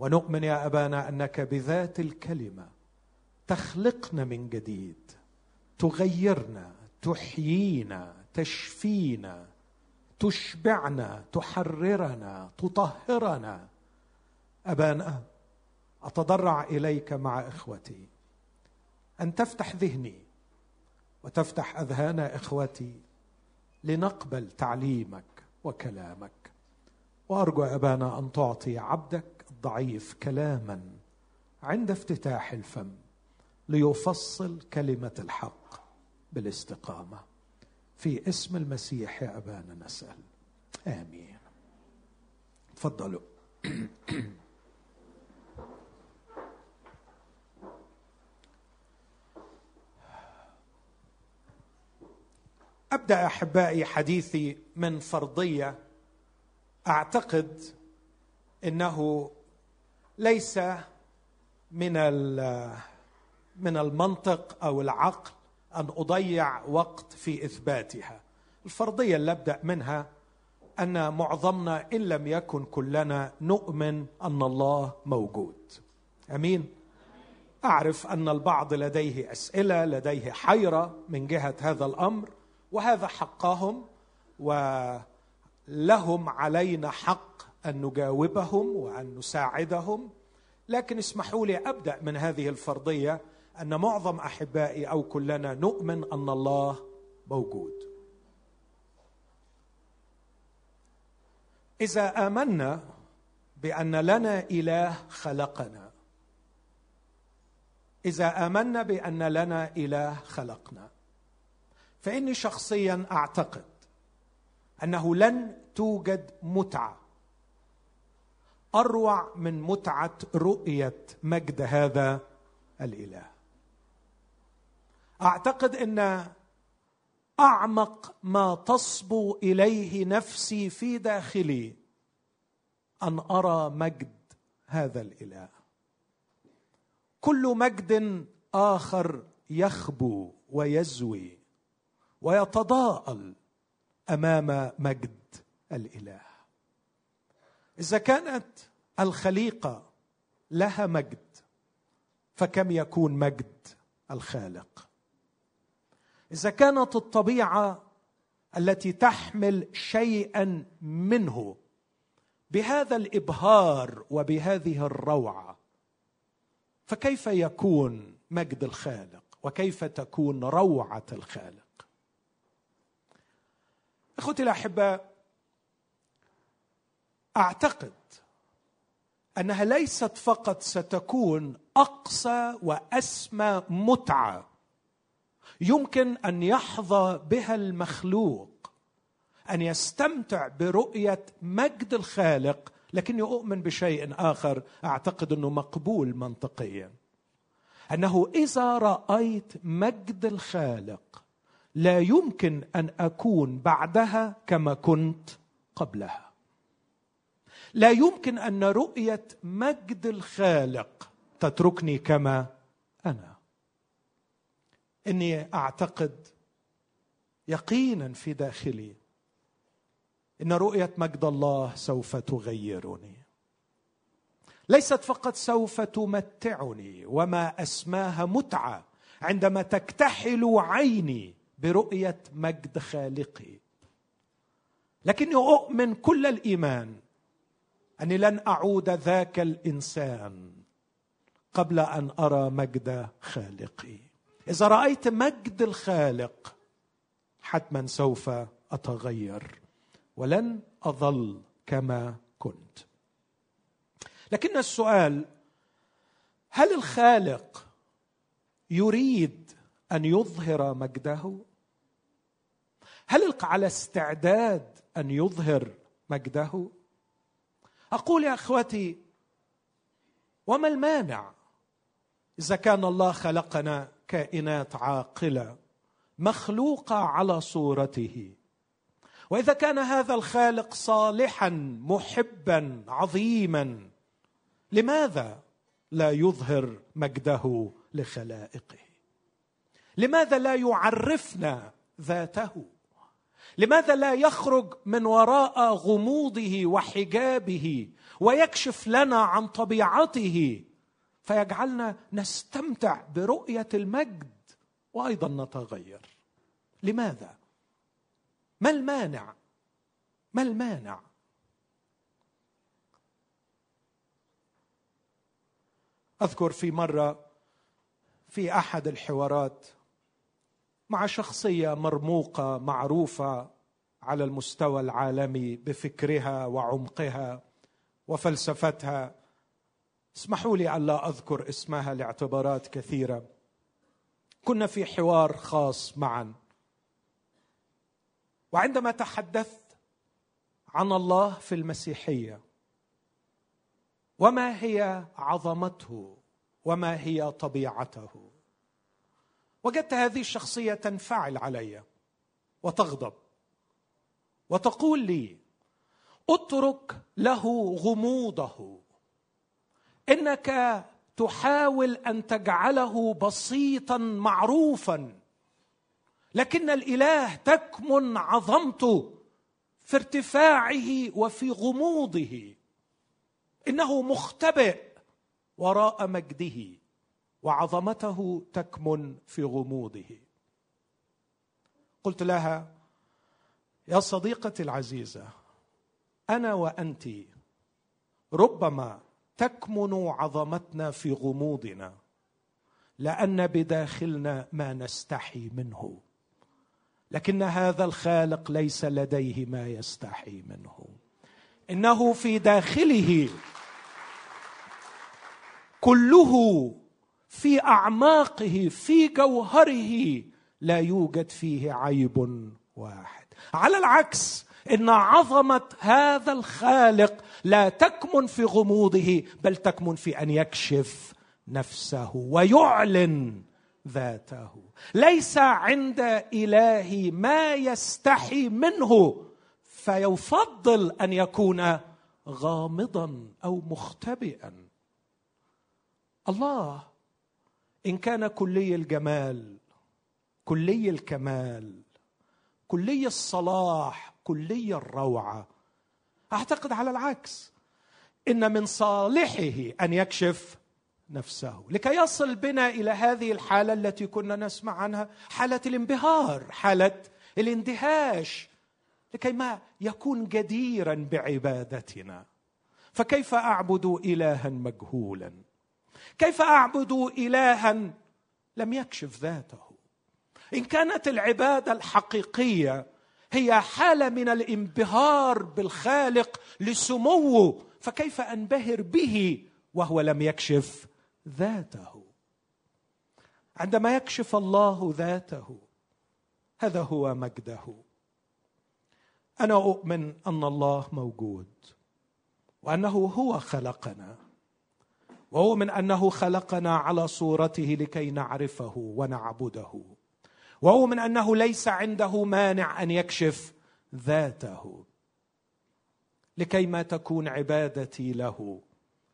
ونؤمن يا أبانا أنك بذات الكلمة تخلقنا من جديد تغيرنا تحيينا تشفينا تشبعنا تحررنا تطهرنا. أبانا أتضرع إليك مع إخوتي. أن تفتح ذهني وتفتح أذهان إخوتي لنقبل تعليمك وكلامك. وأرجو أبانا أن تعطي عبدك الضعيف كلاما عند افتتاح الفم ليفصل كلمة الحق بالاستقامة. في اسم المسيح يا أبانا نسأل. آمين. تفضلوا. أبدأ أحبائي حديثي من فرضية. أعتقد إنه ليس من من المنطق أو العقل أن أضيع وقت في إثباتها. الفرضية اللي أبدأ منها أن معظمنا إن لم يكن كلنا نؤمن أن الله موجود. أمين؟ أعرف أن البعض لديه أسئلة لديه حيرة من جهة هذا الأمر وهذا حقهم ولهم علينا حق أن نجاوبهم وأن نساعدهم. لكن اسمحوا لي أبدأ من هذه الفرضية أن معظم أحبائي أو كلنا نؤمن أن الله موجود. إذا آمنا بأن لنا إله خلقنا إذا آمنا بأن لنا إله خلقنا فإني شخصيا أعتقد أنه لن توجد متعة أروع من متعة رؤية مجد هذا الإله. أعتقد إن أعمق ما تصبو إليه نفسي في داخلي أن أرى مجد هذا الإله. كل مجد آخر يخبو ويزوي ويتضاءل أمام مجد الإله. إذا كانت الخليقة لها مجد فكم يكون مجد الخالق؟ إذا كانت الطبيعة التي تحمل شيئا منه بهذا الإبهار وبهذه الروعة فكيف يكون مجد الخالق؟ وكيف تكون روعة الخالق؟ إخوتي الأحباء أعتقد أنها ليست فقط ستكون أقصى وأسمى متعة يمكن أن يحظى بها المخلوق أن يستمتع برؤية مجد الخالق لكني أؤمن بشيء آخر أعتقد أنه مقبول منطقيا. أنه إذا رأيت مجد الخالق لا يمكن أن أكون بعدها كما كنت قبلها. لا يمكن أن رؤية مجد الخالق تتركني كما أنا. إني أعتقد يقينا في داخلي إن رؤية مجد الله سوف تغيرني. ليست فقط سوف تمتعني وما أسماها متعة عندما تكتحل عيني برؤية مجد خالقي. لكني أؤمن كل الإيمان أني لن أعود ذاك الإنسان قبل أن أرى مجد خالقي. إذا رأيت مجد الخالق حتما سوف أتغير ولن أظل كما كنت. لكن السؤال هل الخالق يريد أن يظهر مجده؟ هل على استعداد أن يظهر مجده؟ أقول يا أخوتي وما المانع إذا كان الله خلقنا كائنات عاقلة مخلوقة على صورته؟ وإذا كان هذا الخالق صالحا محبا عظيما لماذا لا يظهر مجده لخلائقه؟ لماذا لا يعرفنا ذاته؟ لماذا لا يخرج من وراء غموضه وحجابه ويكشف لنا عن طبيعته؟ فيجعلنا نستمتع برؤية المجد وأيضا نتغير. لماذا؟ ما المانع؟ ما المانع؟ أذكر في مرة في أحد الحوارات مع شخصية مرموقة معروفة على المستوى العالمي بفكرها وعمقها وفلسفتها. اسمحوا لي الا أذكر اسمها لاعتبارات كثيرة. كنا في حوار خاص معا. وعندما تحدثت عن الله في المسيحية وما هي عظمته وما هي طبيعته وجدت هذه الشخصية تنفعل علي وتغضب وتقول لي اترك له غموضه. إنك تحاول أن تجعله بسيطا معروفا. لكن الإله تكمن عظمته في ارتفاعه وفي غموضه. إنه مختبئ وراء مجده. وعظمته تكمن في غموضه. قلت لها يا صديقتي العزيزة أنا وأنت ربما تكمن عظمتنا في غموضنا لأن بداخلنا ما نستحي منه. لكن هذا الخالق ليس لديه ما يستحي منه. إنه في داخله كله في أعماقه في جوهره لا يوجد فيه عيب واحد. على العكس إن عظمة هذا الخالق لا تكمن في غموضه بل تكمن في أن يكشف نفسه ويعلن ذاته. ليس عند إلهي ما يستحي منه فيفضل أن يكون غامضا أو مختبئا. الله إن كان كلي الجمال كلي الكمال كلي الصلاح كلي الروعة. أعتقد على العكس. إن من صالحه أن يكشف نفسه. لكي يصل بنا إلى هذه الحالة التي كنا نسمع عنها حالة الانبهار حالة الاندهاش. لكي ما يكون جديرا بعبادتنا. فكيف أعبد الها مجهولا؟ كيف أعبد إلها؟ لم يكشف ذاته. إن كانت العبادة الحقيقية هي حالة من الانبهار بالخالق لسموه فكيف أنبهر به وهو لم يكشف ذاته؟ عندما يكشف الله ذاته هذا هو مجده. أنا أؤمن أن الله موجود وأنه هو خلقنا. واؤمن أنه خلقنا على صورته لكي نعرفه ونعبده. واؤمن أنه ليس عنده مانع أن يكشف ذاته. لكي ما تكون عبادتي له.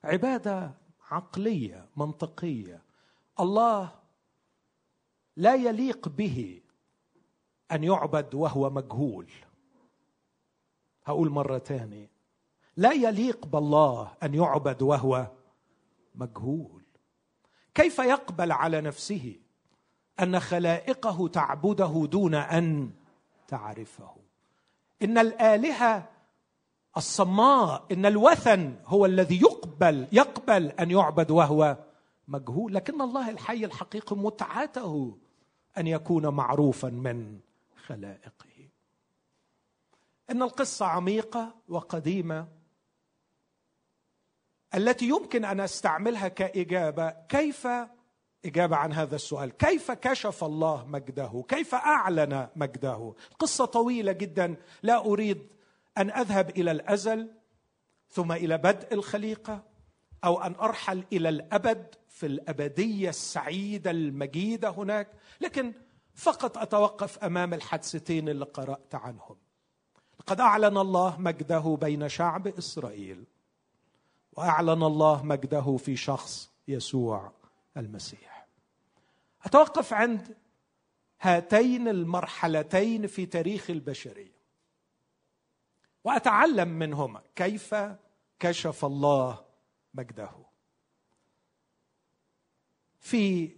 عبادة عقلية منطقية. الله لا يليق به أن يعبد وهو مجهول. هقول مرة ثانية لا يليق بالله أن يعبد وهو مجهول. كيف يقبل على نفسه أن خلائقه تعبده دون أن تعرفه؟ إن الآلهة الصماء إن الوثن هو الذي يقبل يقبل أن يعبد وهو مجهول. لكن الله الحي الحقيقي متعته أن يكون معروفا من خلائقه. إن القصة عميقة وقديمة التي يمكن أن أستعملها كإجابة كيف إجابة عن هذا السؤال؟ كيف كشف الله مجده؟ كيف أعلن مجده؟ قصة طويلة جدا لا أريد أن أذهب إلى الأزل ثم إلى بدء الخليقة أو أن أرحل إلى الأبد في الأبدية السعيدة المجيدة هناك لكن فقط أتوقف أمام الحادثتين اللي قرأت عنهم. قد أعلن الله مجده بين شعب إسرائيل. وأعلن الله مجده في شخص يسوع المسيح. أتوقف عند هاتين المرحلتين في تاريخ البشرية. وأتعلم منهما كيف كشف الله مجده. في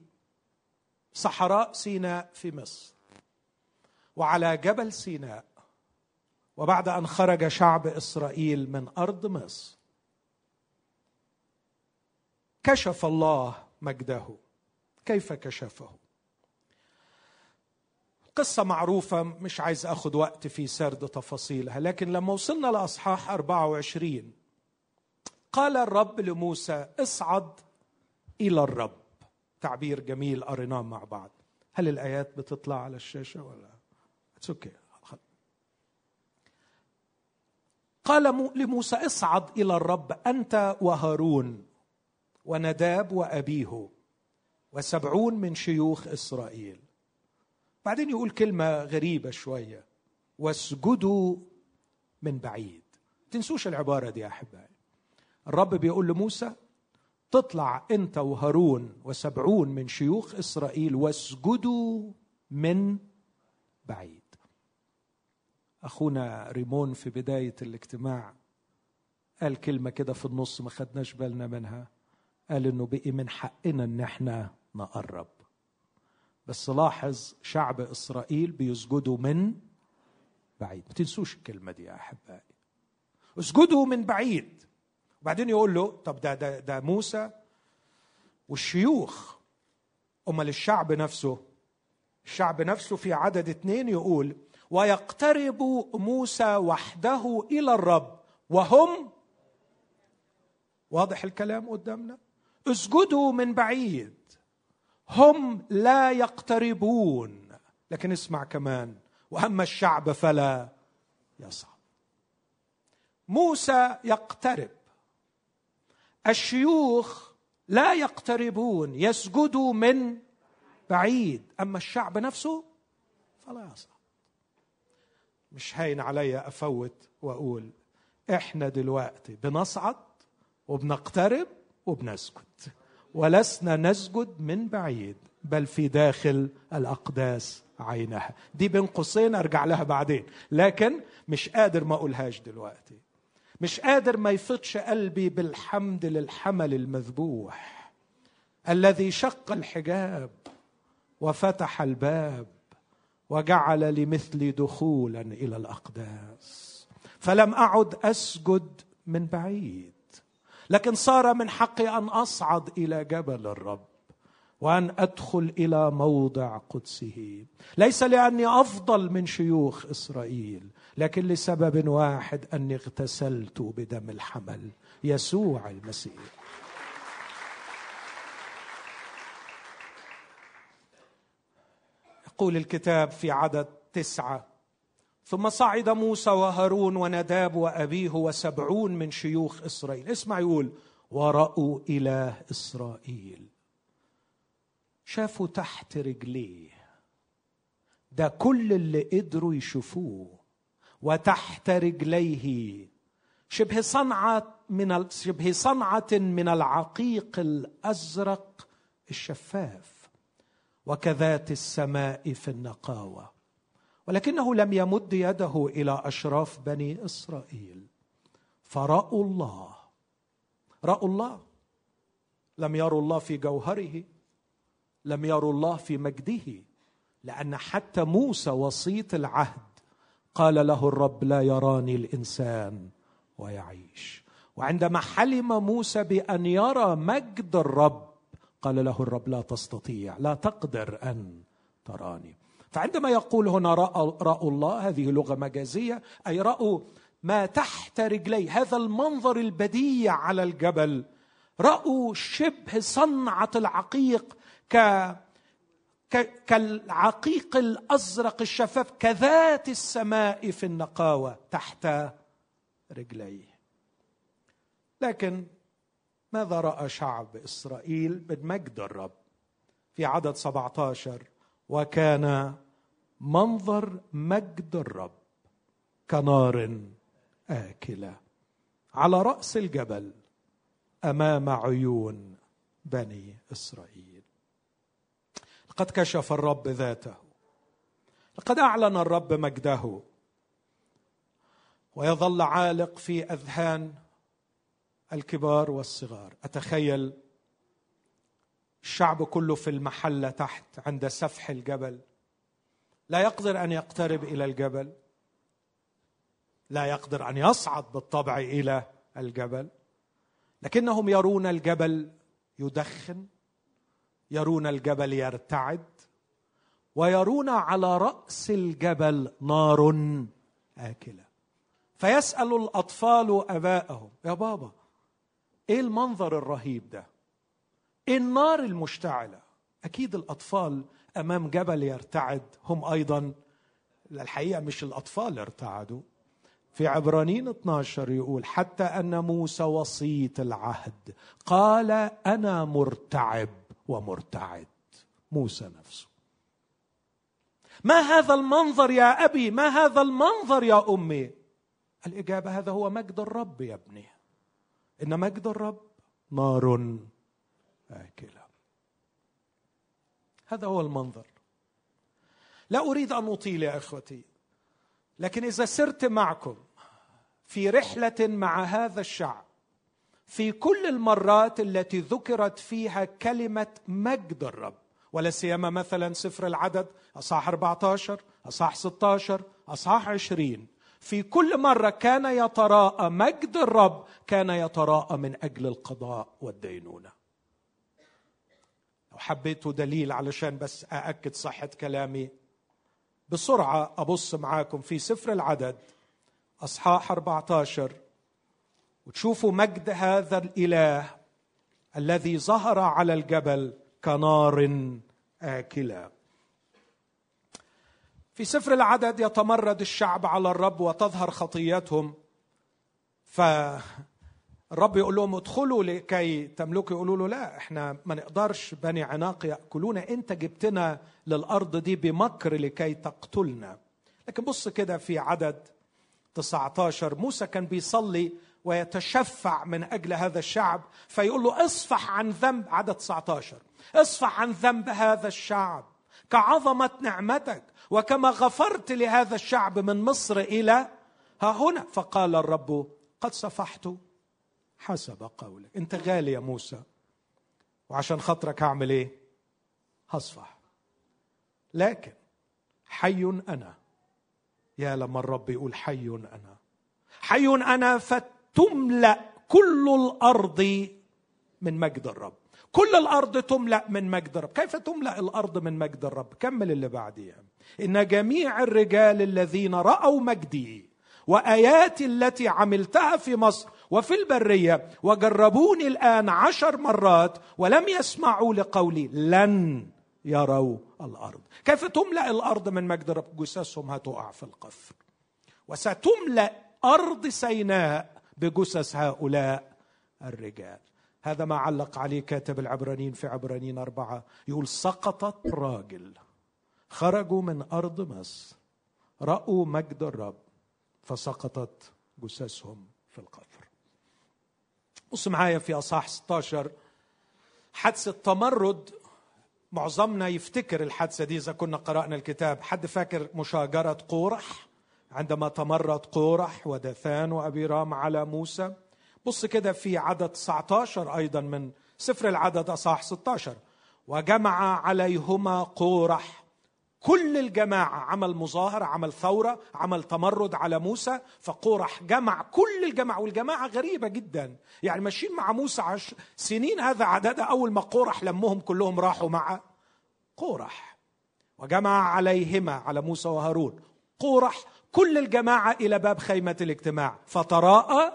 صحراء سيناء في مصر وعلى جبل سيناء وبعد أن خرج شعب إسرائيل من أرض مصر كشف الله مجده. كيف كشفه؟ قصة معروفة مش عايز أخذ وقت في سرد تفاصيلها لكن لما وصلنا لأصحاح 24 قال الرب لموسى اصعد إلى الرب. تعبير جميل قريناه مع بعض. هل الآيات بتطلع على الشاشة ولا؟ it's okay قال لموسى اصعد إلى الرب أنت وهارون. ونداب وأبيه وسبعون من شيوخ إسرائيل. بعدين يقول كلمة غريبة شوية واسجدوا من بعيد. تنسوش العبارة دي يا أحبائي. الرب بيقول لموسى تطلع أنت وهارون وسبعون من شيوخ إسرائيل واسجدوا من بعيد. أخونا ريمون في بداية الاجتماع قال كلمة كده في النص ما خدناش بالنا منها. قال إنه بقي من حقنا إن إحنا نقرب. بس لاحظ شعب إسرائيل بيسجدوا من بعيد. ما تنسوش الكلمة دي يا أحبائي. اسجدوا من بعيد. وبعدين يقول له طب ده ده ده موسى والشيوخ. أمال الشعب نفسه؟ الشعب نفسه في عدد اثنين يقول ويقترب موسى وحده إلى الرب. وهم؟ واضح الكلام قدامنا؟ اسجدوا من بعيد. هم لا يقتربون. لكن اسمع كمان وأما الشعب فلا يصعد موسى يقترب. الشيوخ لا يقتربون يسجدوا من بعيد. أما الشعب نفسه فلا يصعد مش هين علي أفوت وأقول إحنا دلوقتي بنصعد وبنقترب وبنسكت. ولسنا نسجد من بعيد بل في داخل الأقداس عينها. دي بين قوسين أرجع لها بعدين. لكن مش قادر ما أقولهاش دلوقتي. مش قادر ما يفضش قلبي بالحمد للحمل المذبوح. الذي شق الحجاب وفتح الباب وجعل لمثلي دخولا إلى الأقداس. فلم أعد أسجد من بعيد. لكن صار من حقي أن أصعد إلى جبل الرب وأن أدخل إلى موضع قدسه. ليس لأني أفضل من شيوخ إسرائيل لكن لسبب واحد أني اغتسلت بدم الحمل يسوع المسيح. يقول الكتاب في عدد تسعة ثم صعد موسى وهارون ونداب وأبيه وسبعون من شيوخ إسرائيل. اسمع يقول ورأوا إله إسرائيل. شافوا تحت رجليه. ده كل اللي قدروا يشوفوه. وتحت رجليه شبه صنعة من شبه صنعة من العقيق الأزرق الشفاف. وكذات السماء في النقاوة. ولكنه لم يمد يده إلى أشراف بني إسرائيل. فرأوا الله. رأوا الله. لم يروا الله في جوهره. لم يروا الله في مجده. لأن حتى موسى وسيط العهد قال له الرب لا يراني الإنسان ويعيش. وعندما حلم موسى بأن يرى مجد الرب قال له الرب لا تستطيع. لا تقدر أن تراني. فعندما يقول هنا رأوا, رأوا الله هذه لغة مجازية أي رأوا ما تحت رجلي هذا المنظر البديع على الجبل. رأوا شبه صنعة العقيق ك كالعقيق الأزرق الشفاف كذات السماء في النقاوة تحت رجليه لكن ماذا رأى شعب إسرائيل؟ من مجد الرب. في عدد 17 وكان منظر مجد الرب كنار آكلة. على رأس الجبل أمام عيون بني إسرائيل. لقد كشف الرب ذاته. لقد أعلن الرب مجده. ويظل عالق في أذهان الكبار والصغار. أتخيل الشعب كله في المحلة تحت عند سفح الجبل. لا يقدر أن يقترب إلى الجبل. لا يقدر أن يصعد بالطبع إلى الجبل. لكنهم يرون الجبل يدخن يرون الجبل يرتعد ويرون على رأس الجبل نار آكلة. فيسأل الأطفال آباءهم يا بابا إيه المنظر الرهيب ده؟ النار المشتعلة. أكيد الأطفال أمام جبل يرتعد. هم أيضا الحقيقة مش الأطفال ارتعدوا في عبرانيين 12 يقول حتى أن موسى وسيط العهد. قال أنا مرتعب ومرتعد. موسى نفسه. ما هذا المنظر يا أبي؟ ما هذا المنظر يا أمي؟ الإجابة هذا هو مجد الرب يا ابني. إن مجد الرب نار آكلة. هذا هو المنظر. لا أريد أن أطيل يا إخوتي لكن إذا سرت معكم في رحلة مع هذا الشعب في كل المرات التي ذكرت فيها كلمة مجد الرب ولا سيما مثلا سفر العدد أصحاح 14 أصحاح 16 أصحاح 20 في كل مرة كان يتراءى مجد الرب كان يتراءى من أجل القضاء والدينونة. لو حبيتوا دليل علشان بس أأكد صحة كلامي. بسرعة أبص معاكم في سفر العدد أصحاح 14 وتشوفوا مجد هذا الإله الذي ظهر على الجبل كنار آكلة. في سفر العدد يتمرد الشعب على الرب وتظهر خطيتهم. فالرب يقول لهم ادخلوا لكي تملكوا. يقولوا له لا إحنا ما نقدرش بني عناق يأكلون. أنت جبتنا للأرض دي بمكر لكي تقتلنا. لكن بص كده في عدد 19 موسى كان بيصلي ويتشفع من أجل هذا الشعب فيقول له اصفح عن ذنب. عدد 19 اصفح عن ذنب هذا الشعب كعظمة نعمتك وكما غفرت لهذا الشعب من مصر إلى ها هنا. فقال الرب قد صفحت حسب قولك. انت غالي يا موسى. وعشان خاطرك هعمل إيه؟ هصفح. لكن حي أنا. يا لما الرب يقول حي أنا. حي أنا فتملأ كل الأرض من مجد الرب. كل الأرض تملأ من مجد الرب. كيف تملأ الأرض من مجد الرب؟ كمل اللي بعديها إن جميع الرجال الذين رأوا مجدي وآياتي التي عملتها في مصر وفي البرية وجربوني الآن عشر مرات ولم يسمعوا لقولي لن يروا الأرض. كيف تملأ الأرض من مجد الرب جثثهم هتقع في القفر. وستملأ أرض سيناء بجثث هؤلاء الرجال. هذا ما علق عليه كاتب العبرانيين في عبرانيين أربعة. يقول سقطت راجل خرجوا من أرض مصر رأوا مجد الرب فسقطت جثثهم في القفر. بص معايا في أصحاح 16 حادثة تمرد معظمنا يفتكر الحادثة دي إذا كنا قرأنا الكتاب. حد فاكر مشاجرة قورح؟ عندما تمرد قورح ودثان وأبيرام على موسى. بص كده في عدد 19 أيضا من سفر العدد أصحاح 16 وجمع عليهما قورح. كل الجماعة عمل مظاهرة عمل ثورة عمل تمرد على موسى فقورح جمع كل الجماعة والجماعة غريبة جدا. يعني ماشيين مع موسى عش سنين هذا عددها أول ما قورح لمهم كلهم راحوا مع قورح وجمع عليهما على موسى وهارون. قورح كل الجماعة إلى باب خيمة الاجتماع. فتراءى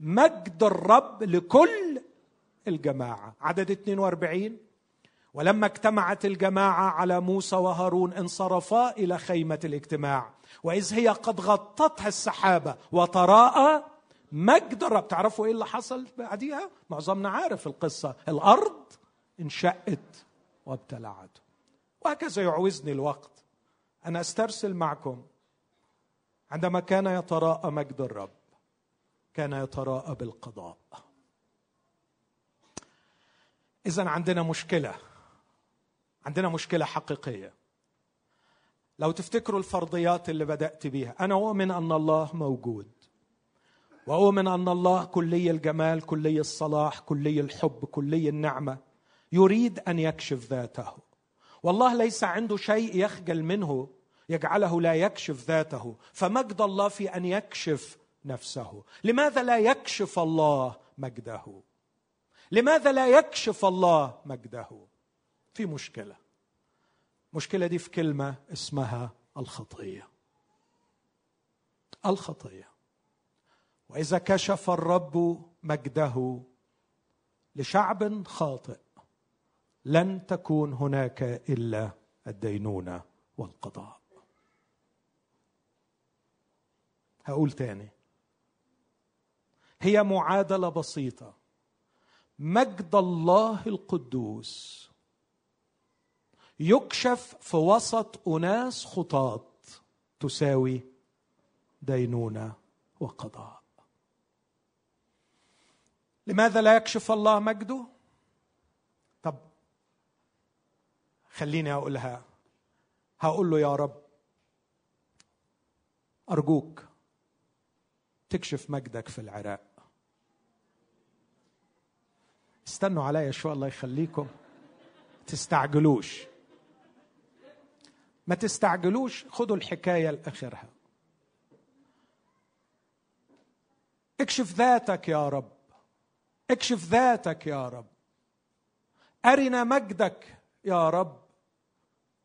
مجد الرب لكل الجماعة. عدد 42 ولما اجتمعت الجماعة على موسى وهارون انصرفا إلى خيمة الاجتماع. وإذ هي قد غطتها السحابة وتراءى مجد الرب. تعرفوا إيه اللي حصل بعديها؟ معظمنا عارف القصة. الأرض انشقت وابتلعته وهكذا يعوزني الوقت. أنا أسترسل معكم. عندما كان يتراءى مجد الرب كان يتراءى بالقضاء. اذا عندنا مشكلة. عندنا مشكلة حقيقية. لو تفتكروا الفرضيات اللي بدأت بيها أنا أؤمن أن الله موجود وأؤمن أن الله كلي الجمال كلي الصلاح كلي الحب كلي النعمة يريد أن يكشف ذاته. والله ليس عنده شيء يخجل منه يجعله لا يكشف ذاته. فمجد الله في أن يكشف نفسه؟ لماذا لا يكشف الله مجده؟ لماذا لا يكشف الله مجده؟ في مشكلة. المشكلة دي في كلمة اسمها الخطية. الخطية. وإذا كشف الرب مجده لشعب خاطئ لن تكون هناك إلا الدينونة والقضاء. هقول تاني. هي معادلة بسيطة. مجد الله القدوس يكشف في وسط أناس خطاة تساوي دينونة وقضاء. لماذا لا يكشف الله مجده؟ طب خليني اقولها هقول له يا رب أرجوك تكشف مجدك في العراق. استنوا عليا شوي الله يخليكم. تستعجلوش. ما تستعجلوش خدوا الحكاية لآخرها. اكشف ذاتك يا رب. اكشف ذاتك يا رب. أرنا مجدك يا رب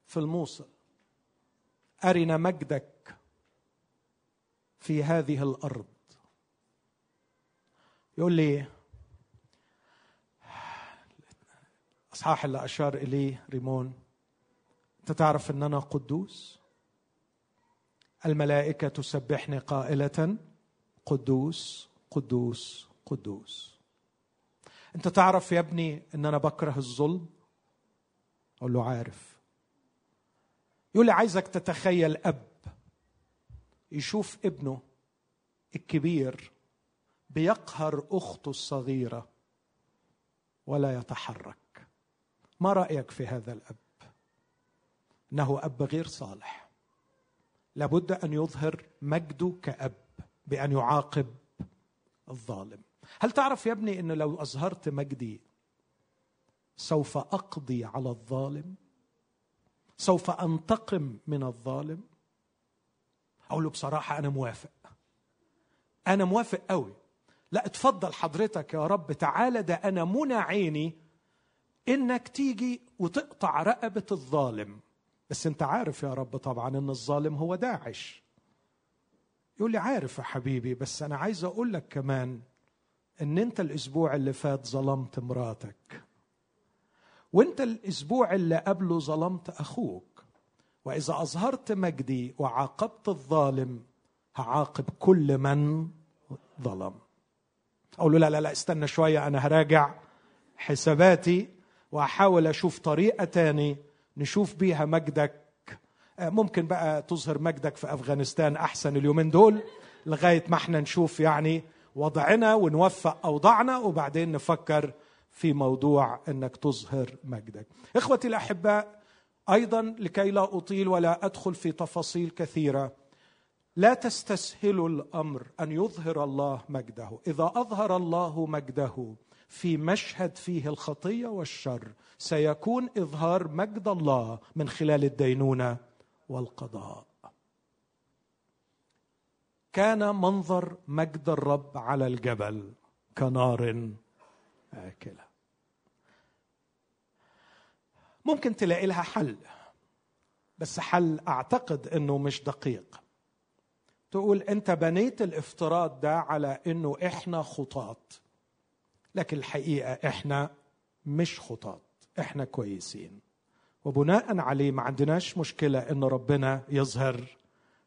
في الموصل. أرنا مجدك في هذه الأرض. يقول لي أصحاح اللي اشار إليه ريمون. انت تعرف ان أنا قدوس؟ الملائكة تسبحني قائلة قدوس قدوس قدوس. أنت تعرف يا ابني ان أنا بكره الظلم؟ أقول له عارف. يقول لي عايزك تتخيل أب يشوف ابنه الكبير بيقهر أخته الصغيرة ولا يتحرك. ما رأيك في هذا الأب؟ إنه أب غير صالح. لابد أن يظهر مجده كأب بأن يعاقب الظالم. هل تعرف يا ابني إن لو أظهرت مجدي سوف أقضي على الظالم؟ سوف أنتقم من الظالم؟ أقول له بصراحة أنا موافق. أنا موافق قوي لا اتفضل حضرتك يا رب تعالى ده أنا منى عيني إنك تيجي وتقطع رقبة الظالم. بس انت عارف يا رب طبعا إن الظالم هو داعش. يقول لي عارف يا حبيبي بس أنا عايز أقول لك كمان إن أنت الأسبوع اللي فات ظلمت مراتك. وأنت الأسبوع اللي قبله ظلمت أخوك. وإذا أظهرت مجدي وعاقبت الظالم هعاقب كل من ظلم. أقول له لا لا لا استنى شوية أنا هراجع حساباتي وأحاول أشوف طريقة تاني نشوف بيها مجدك آه، ممكن بقى تظهر مجدك في أفغانستان أحسن اليومين دول لغاية ما إحنا نشوف يعني وضعنا ونوفق أوضاعنا وبعدين نفكر في موضوع إنك تظهر مجدك. إخوتي الأحباء أيضا لكي لا أطيل ولا أدخل في تفاصيل كثيرة لا تستسهلوا الأمر أن يظهر الله مجده، إذا أظهر الله مجده في مشهد فيه الخطية والشر. سيكون إظهار مجد الله من خلال الدينونة والقضاء. كان منظر مجد الرب على الجبل كنار آكلة. ممكن تلاقي لها حل بس حل أعتقد أنه مش دقيق. تقول أنت بنيت الافتراض ده على أنه إحنا خطاط لكن الحقيقة إحنا مش خطاط إحنا كويسين. وبناء عليه ما عندناش مشكلة أن ربنا يظهر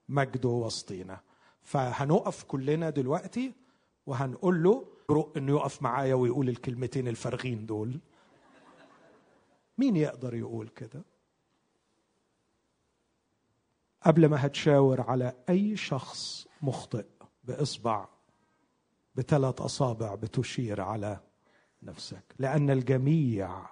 مجده وسطينا. فهنقف كلنا دلوقتي وهنقول له رق إنه يقف معايا ويقول الكلمتين الفارغين دول. مين يقدر يقول كده؟ قبل ما هتشاور على أي شخص مخطئ بإصبع بثلاث أصابع بتشير على نفسك. لأن الجميع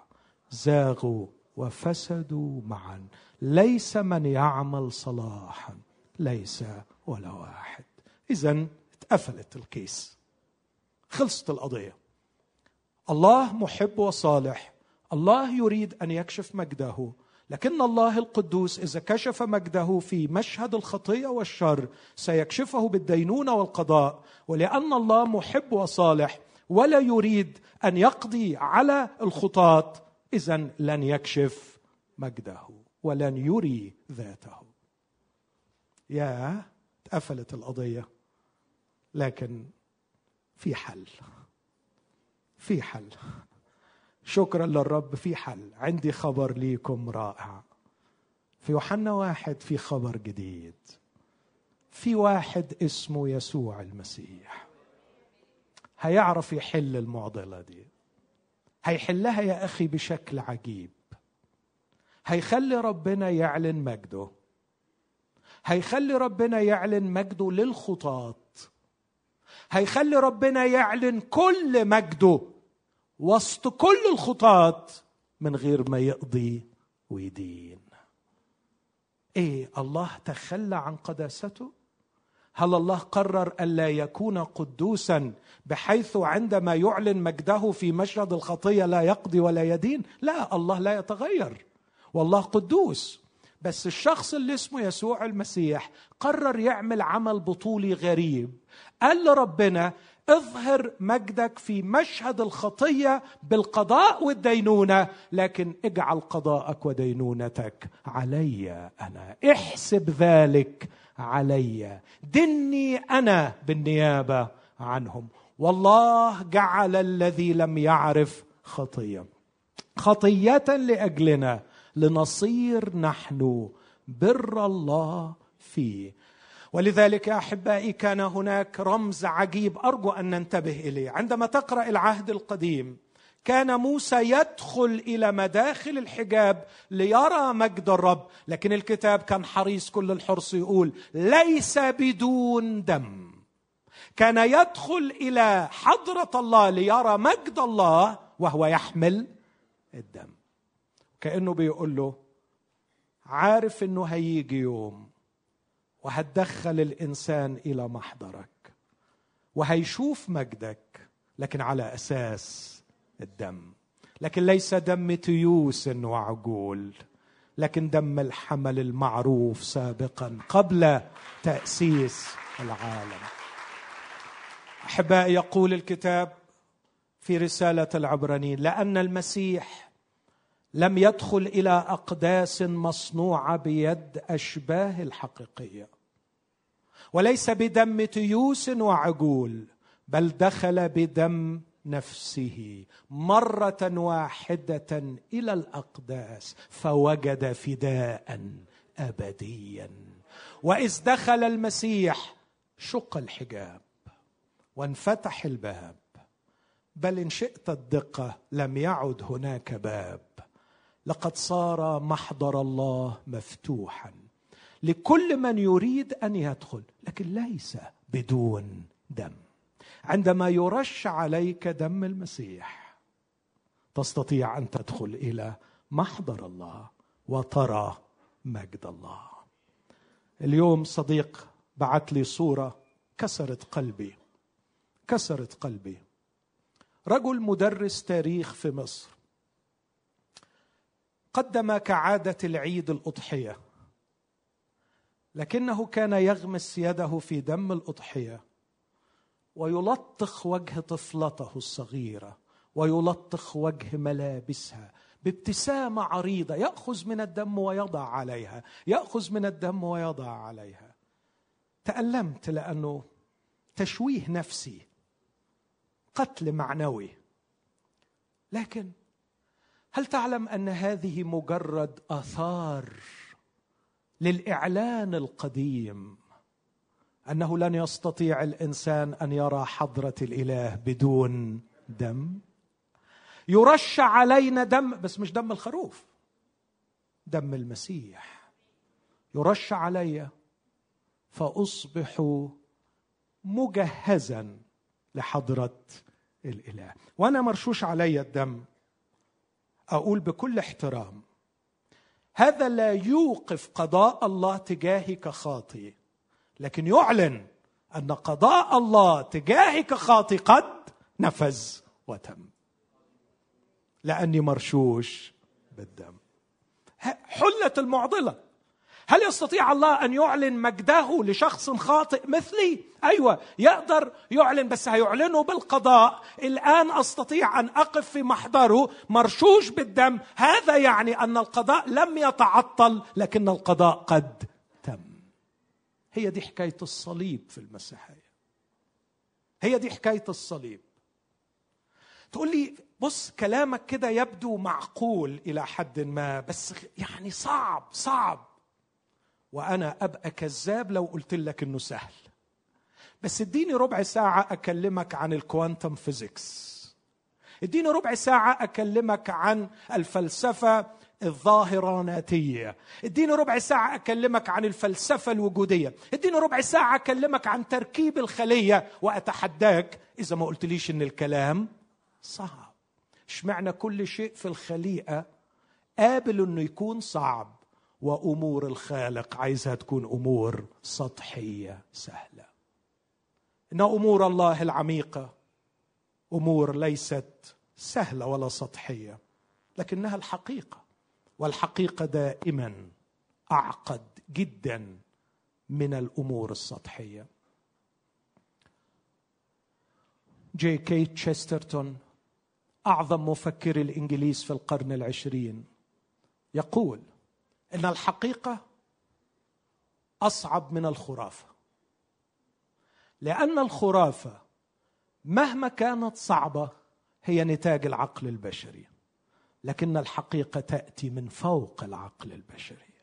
زاغوا وفسدوا معا. ليس من يعمل صلاحا ليس ولا واحد. اذا اتقفلت الكيس. خلصت القضية. الله محب وصالح. الله يريد أن يكشف مجده. لكن الله القدوس إذا كشف مجده في مشهد الخطيه والشر سيكشفه بالدينونة والقضاء ولأن الله محب وصالح ولا يريد أن يقضي على الخطاة اذا لن يكشف مجده ولن يري ذاته. يا اتقفلت القضية لكن في حل في حل. شكرا للرب في حل. عندي خبر ليكم رائع. في يوحنا واحد في خبر جديد. في واحد اسمه يسوع المسيح. هيعرف يحل المعضلة دي. هيحلها يا أخي بشكل عجيب. هيخلي ربنا يعلن مجده. هيخلي ربنا يعلن مجده للخطاة. هيخلي ربنا يعلن كل مجده. وسط كل الخطاة من غير ما يقضي ويدين. إيه الله تخلى عن قداسته؟ هل الله قرر الا يكون قدوسا بحيث عندما يعلن مجده في مشهد الخطية لا يقضي ولا يدين؟ لا الله لا يتغير. والله قدوس. بس الشخص اللي اسمه يسوع المسيح قرر يعمل عمل بطولي غريب. قال لربنا اظهر مجدك في مشهد الخطية بالقضاء والدينونة لكن اجعل قضاءك ودينونتك علي أنا. احسب ذلك علي. دني أنا بالنيابة عنهم. والله جعل الذي لم يعرف خطية. خطية لأجلنا لنصير نحن بر الله فيه. ولذلك يا أحبائي كان هناك رمز عجيب أرجو أن ننتبه إليه. عندما تقرأ العهد القديم كان موسى يدخل إلى مداخل الحجاب ليرى مجد الرب لكن الكتاب كان حريص كل الحرص يقول ليس بدون دم. كان يدخل إلى حضرة الله ليرى مجد الله وهو يحمل الدم. كانه بيقول له عارف إنه هيجي يوم وهتدخل الإنسان إلى محضرك وهيشوف مجدك لكن على أساس الدم. لكن ليس دم تيوس وعجول لكن دم الحمل المعروف سابقا قبل تأسيس العالم. أحبائي يقول الكتاب في رسالة العبرانيين لأن المسيح لم يدخل إلى أقداس مصنوعة بيد أشباه الحقيقية. وليس بدم تيوس وعجول بل دخل بدم نفسه مرة واحدة إلى الأقداس فوجد فداء ابديا. وإذ دخل المسيح شق الحجاب وانفتح الباب. بل إن شئت الدقة لم يعد هناك باب. لقد صار محضر الله مفتوحا. لكل من يريد أن يدخل لكن ليس بدون دم. عندما يرش عليك دم المسيح تستطيع أن تدخل إلى محضر الله وترى مجد الله. اليوم صديق بعت لي صورة كسرت قلبي كسرت قلبي. رجل مدرس تاريخ في مصر قدم كعادة العيد الأضحية. لكنه كان يغمس يده في دم الأضحية ويلطخ وجه طفلته الصغيرة ويلطخ وجه ملابسها بابتسامة عريضة يأخذ من الدم ويضع عليها يأخذ من الدم ويضع عليها. تألمت لأنه تشويه نفسي قتل معنوي. لكن هل تعلم أن هذه مجرد آثار للإعلان القديم أنه لن يستطيع الإنسان أن يرى حضرة الإله بدون دم. يرش علينا دم بس مش دم الخروف دم المسيح. يرش علي فاصبح مجهزا لحضرة الإله. وأنا مرشوش علي الدم أقول بكل احترام هذا لا يوقف قضاء الله تجاهي كخاطئ لكن يعلن أن قضاء الله تجاهك خاطئ قد نفذ وتم. لأني مرشوش بالدم. حلت المعضلة. هل يستطيع الله أن يعلن مجده لشخص خاطئ مثلي؟ أيوه يقدر يعلن بس هيعلنه بالقضاء. الآن أستطيع أن أقف في محضره مرشوش بالدم. هذا يعني أن القضاء لم يتعطل لكن القضاء قد تم. هي دي حكاية الصليب في المسيحية. هي دي حكاية الصليب. تقول لي بص كلامك كده يبدو معقول إلى حد ما بس يعني صعب صعب. وأنا أبقى كذاب لو قلت لك إنه سهل. بس اديني ربع ساعة أكلمك عن ال quantum physics اديني ربع ساعة أكلمك عن الفلسفة الظاهراناتية. اديني ربع ساعة أكلمك عن الفلسفة الوجودية. اديني ربع ساعة أكلمك عن تركيب الخلية. وأتحداك إذا ما قلتليش إن الكلام صعب. اشمعنى كل شيء في الخليقه قابل إنه يكون صعب؟ وأمور الخالق عايزها تكون أمور سطحية سهلة. إن أمور الله العميقة أمور ليست سهلة ولا سطحية لكنها الحقيقة والحقيقة دائما أعقد جدا من الأمور السطحية. جي كي تشسترتون أعظم مفكر الإنجليز في القرن العشرين يقول إن الحقيقة أصعب من الخرافة. لأن الخرافة مهما كانت صعبة هي نتاج العقل البشري. لكن الحقيقة تأتي من فوق العقل البشري.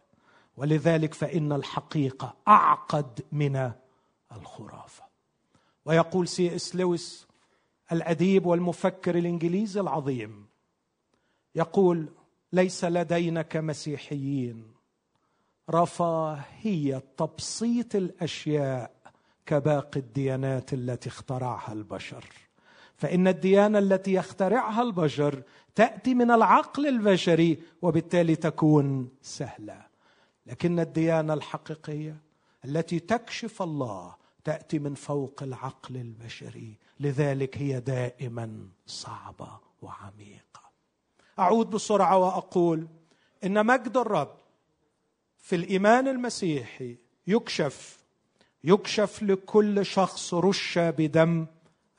ولذلك فإن الحقيقة أعقد من الخرافة. ويقول سي إس لويس الأديب والمفكر الإنجليزي العظيم يقول ليس لدينا كمسيحيين رفاهية تبسيط الأشياء كباقي الديانات التي اخترعها البشر. فإن الديانة التي يخترعها البشر تأتي من العقل البشري وبالتالي تكون سهلة. لكن الديانة الحقيقية التي تكشف الله تأتي من فوق العقل البشري. لذلك هي دائما صعبة وعميقة. أعود بسرعة وأقول إن مجد الرب في الإيمان المسيحي يكشف يكشف لكل شخص رش بدم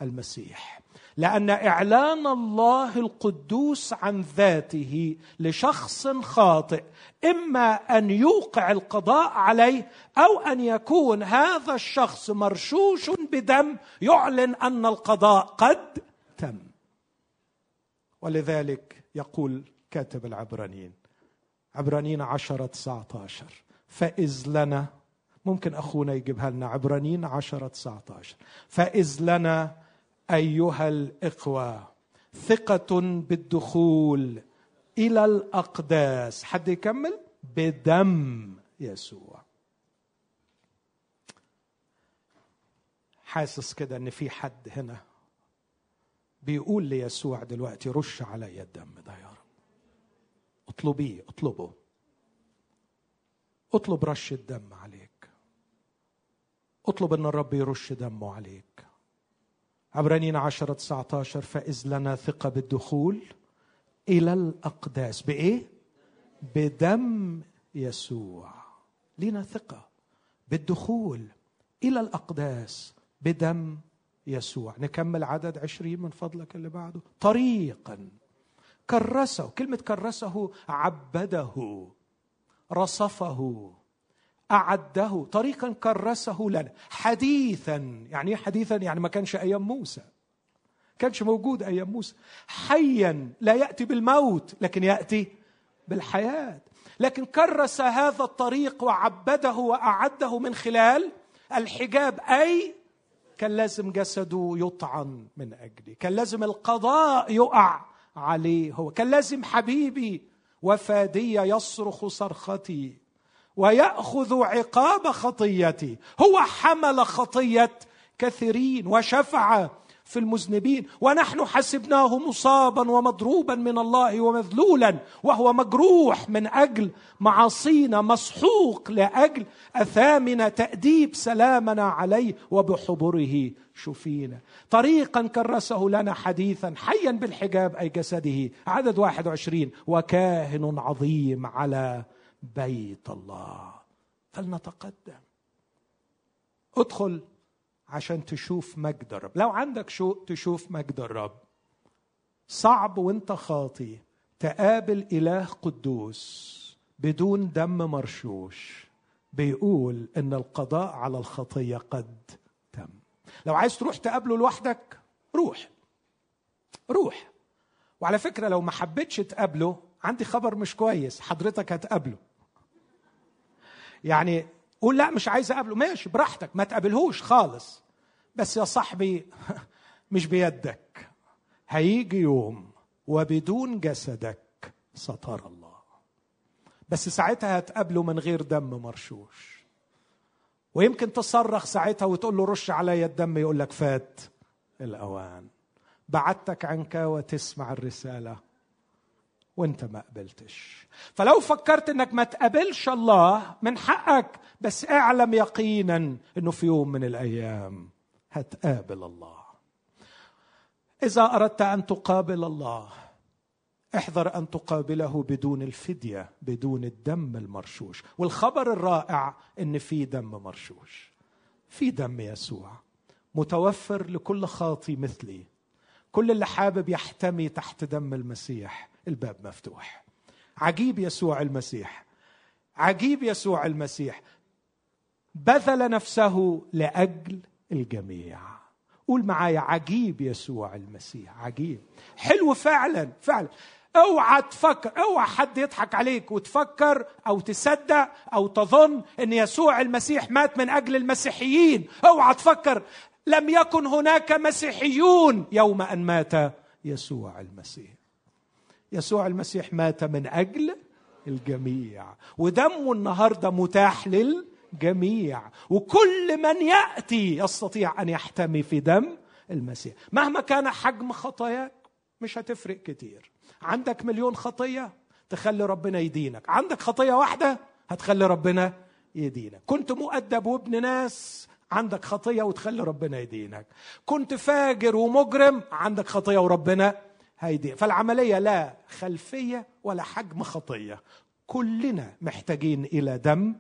المسيح. لأن إعلان الله القدوس عن ذاته لشخص خاطئ إما أن يوقع القضاء عليه أو أن يكون هذا الشخص مرشوش بدم يعلن أن القضاء قد تم. ولذلك يقول كاتب العبرانيين عبرانيين عشرة تسعة عشر فإذ لنا ممكن أخونا يجيبها لنا عبرانيين عشرة تسعة عشر فإذ لنا أيها الإخوة ثقة بالدخول إلى الأقداس. حد يكمل؟ بدم يسوع. حاسس كده إن في حد هنا. بيقول ليسوع دلوقتي رش علي الدم ده يا رب. اطلبيه اطلبه. اطلب رش الدم عليك. اطلب إن الرب يرش دمه عليك. عبرانيين عشرة 19 فإذ لنا ثقة بالدخول إلى الأقداس. بإيه؟ بدم يسوع. لنا ثقة بالدخول إلى الأقداس بدم يسوع. نكمل عدد عشرين من فضلك اللي بعده. طريقا. كرسه. كلمة كرسه عبده. رصفه. أعده. طريقا كرسه لنا. حديثا. يعني إيه حديثا؟ يعني ما كانش أيام موسى. كانش موجود أيام موسى. حيا. لا يأتي بالموت لكن يأتي بالحياة. لكن كرس هذا الطريق وعبده وأعده من خلال الحجاب. أي كان لازم جسده يطعن من أجلي كان لازم القضاء يقع عليه هو كان لازم حبيبي وفادي يصرخ صرختي ويأخذ عقاب خطيتي هو حمل خطية كثيرين وشفع في المذنبين. ونحن حسبناه مصابا ومضروبا من الله ومذلولا وهو مجروح من أجل معاصينا مسحوق لأجل أثامنا تأديب سلامنا عليه وبحضره شفينا. طريقا كرسه لنا حديثا حيا بالحجاب أي جسده. عدد 21 وكاهن عظيم على بيت الله. فلنتقدم. ادخل عشان تشوف مجد الرب. لو عندك شوق تشوف مجد الرب صعب وانت خاطي تقابل إله قدوس بدون دم مرشوش بيقول إن القضاء على الخطية قد تم. لو عايز تروح تقابله لوحدك روح. روح. وعلى فكرة لو ما حبيتش تقابله عندي خبر مش كويس حضرتك هتقابله. يعني قول لا مش عايز أقابله. ماشي براحتك ما تقابلهوش خالص. بس يا صاحبي مش بيدك. هيجي يوم وبدون جسدك سترى الله. بس ساعتها هتقابله من غير دم مرشوش. ويمكن تصرخ ساعتها وتقول له رش عليا الدم يقول لك فات الأوان. بعدتك عنك وتسمع الرسالة وانت ما قبلتش. فلو فكرت إنك ما تقابلش الله من حقك بس اعلم يقينا إنه في يوم من الأيام هتقابل الله. إذا أردت أن تقابل الله احذر أن تقابله بدون الفدية بدون الدم المرشوش. والخبر الرائع إن في دم مرشوش. في دم يسوع. متوفر لكل خاطي مثلي. كل اللي حابب يحتمي تحت دم المسيح الباب مفتوح. عجيب يسوع المسيح. عجيب يسوع المسيح. بذل نفسه لأجل الجميع. قول معايا عجيب يسوع المسيح عجيب. حلو فعلا فعلا. اوعى تفكر اوعى حد يضحك عليك وتفكر أو تصدق أو تظن إن يسوع المسيح مات من أجل المسيحيين. اوعى تفكر لم يكن هناك مسيحيون يوم أن مات يسوع المسيح. يسوع المسيح مات من أجل الجميع. ودمه النهارده متاح للجميع وكل من يأتي يستطيع أن يحتمي في دم المسيح. مهما كان حجم خطاياك مش هتفرق كتير. عندك مليون خطية تخلي ربنا يدينك. عندك خطية واحدة هتخلي ربنا يدينك. كنت مؤدب وابن ناس عندك خطية وتخلي ربنا يدينك. كنت فاجر ومجرم عندك خطية وربنا هيدي فالعملية لا خلفية ولا حجم خطية. كلنا محتاجين إلى دم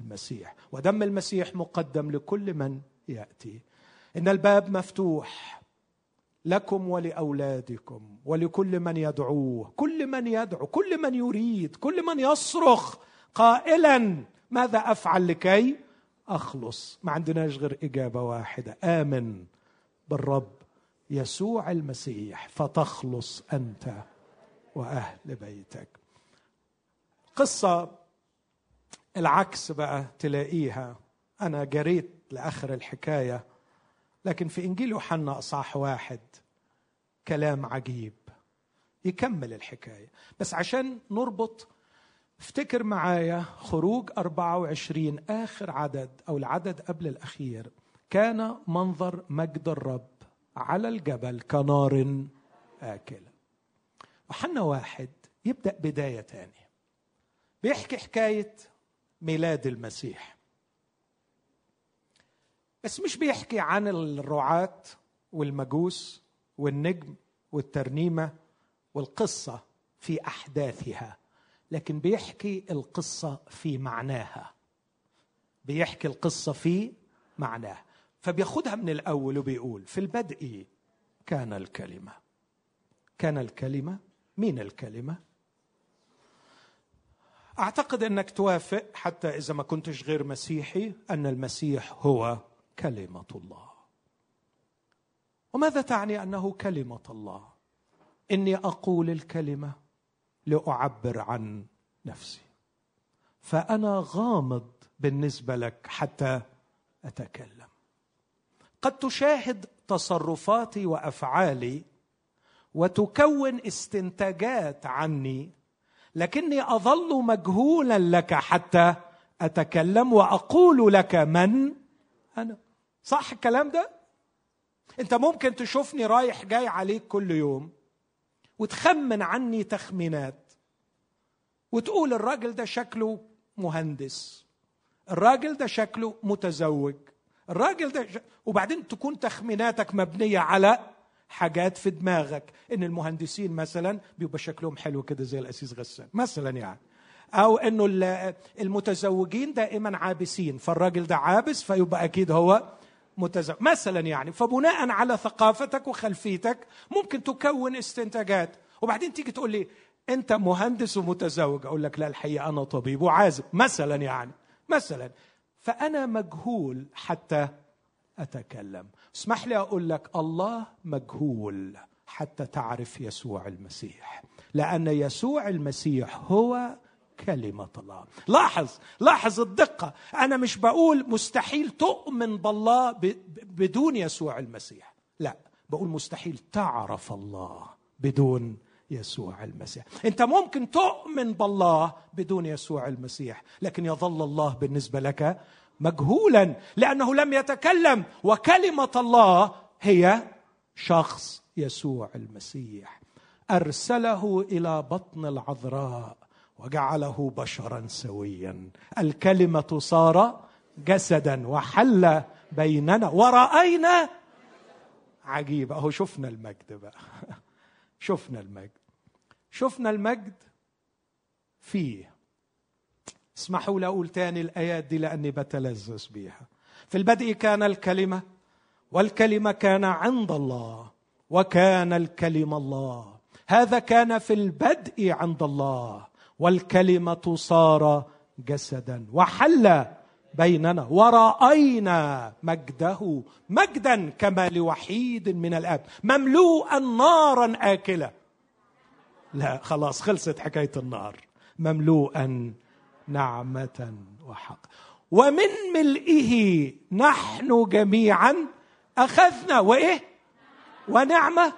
المسيح. ودم المسيح مقدم لكل من يأتي. إن الباب مفتوح لكم ولأولادكم ولكل من يدعوه. كل من يدعو كل من يريد كل من يصرخ قائلا ماذا أفعل لكي أخلص؟ ما عندناش غير إجابة واحدة. آمن بالرب يسوع المسيح فتخلص أنت وأهل بيتك. قصة العكس بقى تلاقيها. أنا جريت لآخر الحكاية لكن في إنجيل يوحنا أصحاح واحد كلام عجيب. يكمل الحكاية. بس عشان نربط افتكر معايا خروج 24 آخر عدد أو العدد قبل الأخير. كان منظر مجد الرب على الجبل كنار آكلة وحنا واحد يبدأ بداية تانية. بيحكي حكاية ميلاد المسيح. بس مش بيحكي عن الرعاة والمجوس والنجم والترنيمة والقصة في أحداثها لكن بيحكي القصة في معناها. بيحكي القصة في معناها. فبياخدها من الأول وبيقول في البدء كان الكلمة. كان الكلمة؟ مين الكلمة؟ أعتقد أنك توافق حتى إذا ما كنتش غير مسيحي أن المسيح هو كلمة الله. وماذا تعني أنه كلمة الله؟ إني أقول الكلمة لأعبر عن نفسي. فأنا غامض بالنسبة لك حتى أتكلم. قد تشاهد تصرفاتي وأفعالي وتكون استنتاجات عني لكني أظل مجهولا لك حتى أتكلم وأقول لك من أنا. صح الكلام ده؟ أنت ممكن تشوفني رايح جاي عليك كل يوم وتخمن عني تخمينات وتقول الراجل ده شكله مهندس الراجل ده شكله متزوج الراجل ده ش... وبعدين تكون تخميناتك مبنية على حاجات في دماغك. إن المهندسين مثلا بيبقى شكلهم حلو كده زي الأسيس غسان مثلا يعني. أو إنه المتزوجين دائما عابسين فالراجل ده عابس فيبقى أكيد هو متزوج مثلا يعني. فبناء على ثقافتك وخلفيتك ممكن تكون استنتاجات. وبعدين تيجي تقول لي أنت مهندس ومتزوج أقول لك لا الحقيقة أنا طبيب وعازب مثلا يعني مثلا. فأنا مجهول حتى أتكلم. اسمح لي أقول لك الله مجهول حتى تعرف يسوع المسيح لأن يسوع المسيح هو كلمة الله. لاحظ لاحظ الدقة. أنا مش بقول مستحيل تؤمن بالله بدون يسوع المسيح. لا بقول مستحيل تعرف الله بدون يسوع المسيح. أنت ممكن تؤمن بالله بدون يسوع المسيح لكن يظل الله بالنسبة لك مجهولا لأنه لم يتكلم. وكلمة الله هي شخص يسوع المسيح. أرسله إلى بطن العذراء وجعله بشرا سويا. الكلمة صار جسدا وحل بيننا. ورأينا عجيب أهو شفنا المجد بقى. شفنا المجد. شفنا المجد فيه اسمحوا لي أقول تاني الآيات دي لأني بتلذذ بيها. في البدء كان الكلمة والكلمة كان عند الله وكان الكلمة الله. هذا كان في البدء عند الله والكلمة صار جسدا وحل بيننا ورأينا مجده مجدا كما لوحيد من الآب مملوءا نارا اكله لا خلاص خلصت حكاية النار. مملوءا نعمة وحق. ومن ملئه نحن جميعا أخذنا وإيه؟ ونعمة.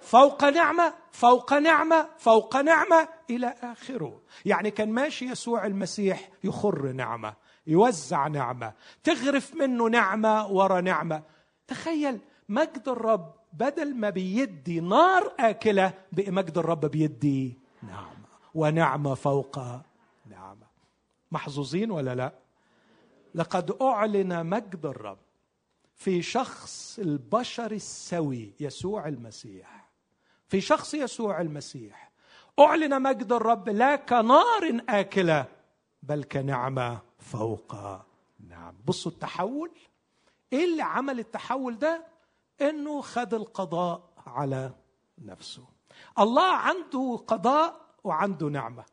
فوق نعمة فوق نعمة فوق نعمة إلى آخره. يعني كان ماشي يسوع المسيح يخر نعمة يوزع نعمة. تغرف منه نعمة ورا نعمة. تخيل مجد الرب بدل ما بيدي نار آكلة بقى مجد الرب بيدي نعمة. ونعمة فوق محظوظين ولا لا؟ لقد أعلن مجد الرب في شخص البشر السوي يسوع المسيح. في شخص يسوع المسيح. أعلن مجد الرب لا كنار آكلة بل كنعمة فوق نعم. بصوا التحول. إيه اللي عمل التحول ده؟ إنه خد القضاء على نفسه. الله عنده قضاء وعنده نعمة.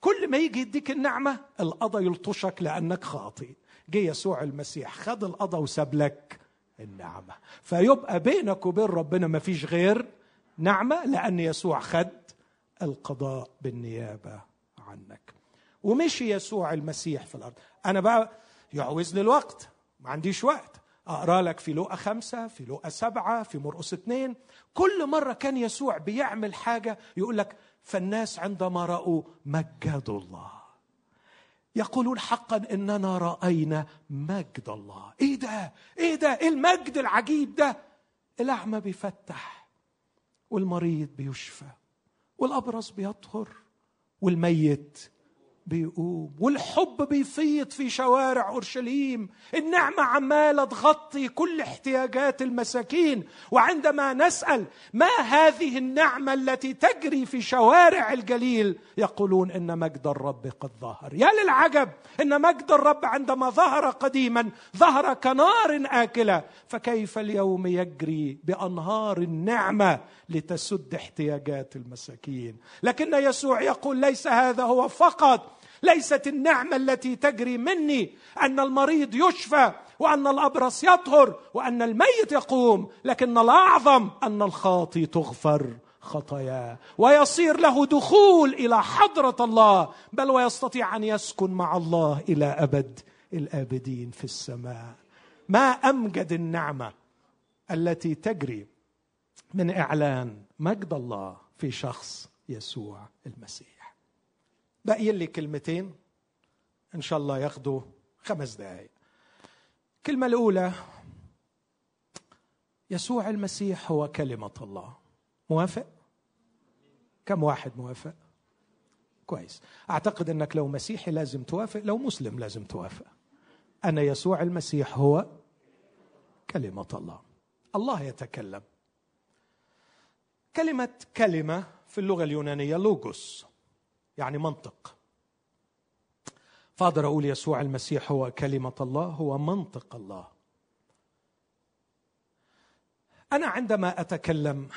كل ما يجي يديك النعمة القضاء يلطشك لأنك خاطئ. جه يسوع المسيح خد القضاء وساب لك النعمة. فيبقى بينك وبين ربنا ما فيش غير نعمة لأن يسوع خد القضاء بالنيابة عنك. ومشي يسوع المسيح في الأرض. أنا بقى يعوز لي الوقت ما عنديش وقت. أقرأ لك في لوقا خمسة في لوقا سبعة في مرقس اثنين. كل مرة كان يسوع بيعمل حاجة يقول لك فالناس عندما رأوا مجدوا الله. يقولون حقا إننا رأينا مجد الله. إيه ده؟ إيه ده؟ إيه المجد العجيب ده؟ الأعمى بيفتح والمريض بيشفى والابرص بيطهر والميت بيقوم والحب بيفيض في شوارع أورشليم. النعمة عمالة تغطي كل احتياجات المساكين. وعندما نسأل ما هذه النعمة التي تجري في شوارع الجليل يقولون إن مجد الرب قد ظهر. يا للعجب إن مجد الرب عندما ظهر قديما ظهر كنار آكلة. فكيف اليوم يجري بأنهار النعمة لتسد احتياجات المساكين؟ لكن يسوع يقول ليس هذا هو فقط. ليست النعمة التي تجري مني أن المريض يشفى وأن الأبرص يطهر وأن الميت يقوم لكن الأعظم أن الخاطي تغفر خطاياه ويصير له دخول إلى حضرة الله بل ويستطيع أن يسكن مع الله إلى أبد الآبدين في السماء. ما أمجد النعمة التي تجري من إعلان مجد الله في شخص يسوع المسيح. باقي لي كلمتين إن شاء الله ياخدوا خمس دقائق الكلمة الأولى يسوع المسيح هو كلمة الله. موافق؟ كم واحد موافق؟ كويس. أعتقد إنك لو مسيحي لازم توافق لو مسلم لازم توافق. ان يسوع المسيح هو كلمة الله. الله يتكلم. كلمة كلمة في اللغة اليونانية لوجوس يعني منطق. فاقدر أقول يسوع المسيح هو كلمة الله هو منطق الله. أنا عندما أتكلم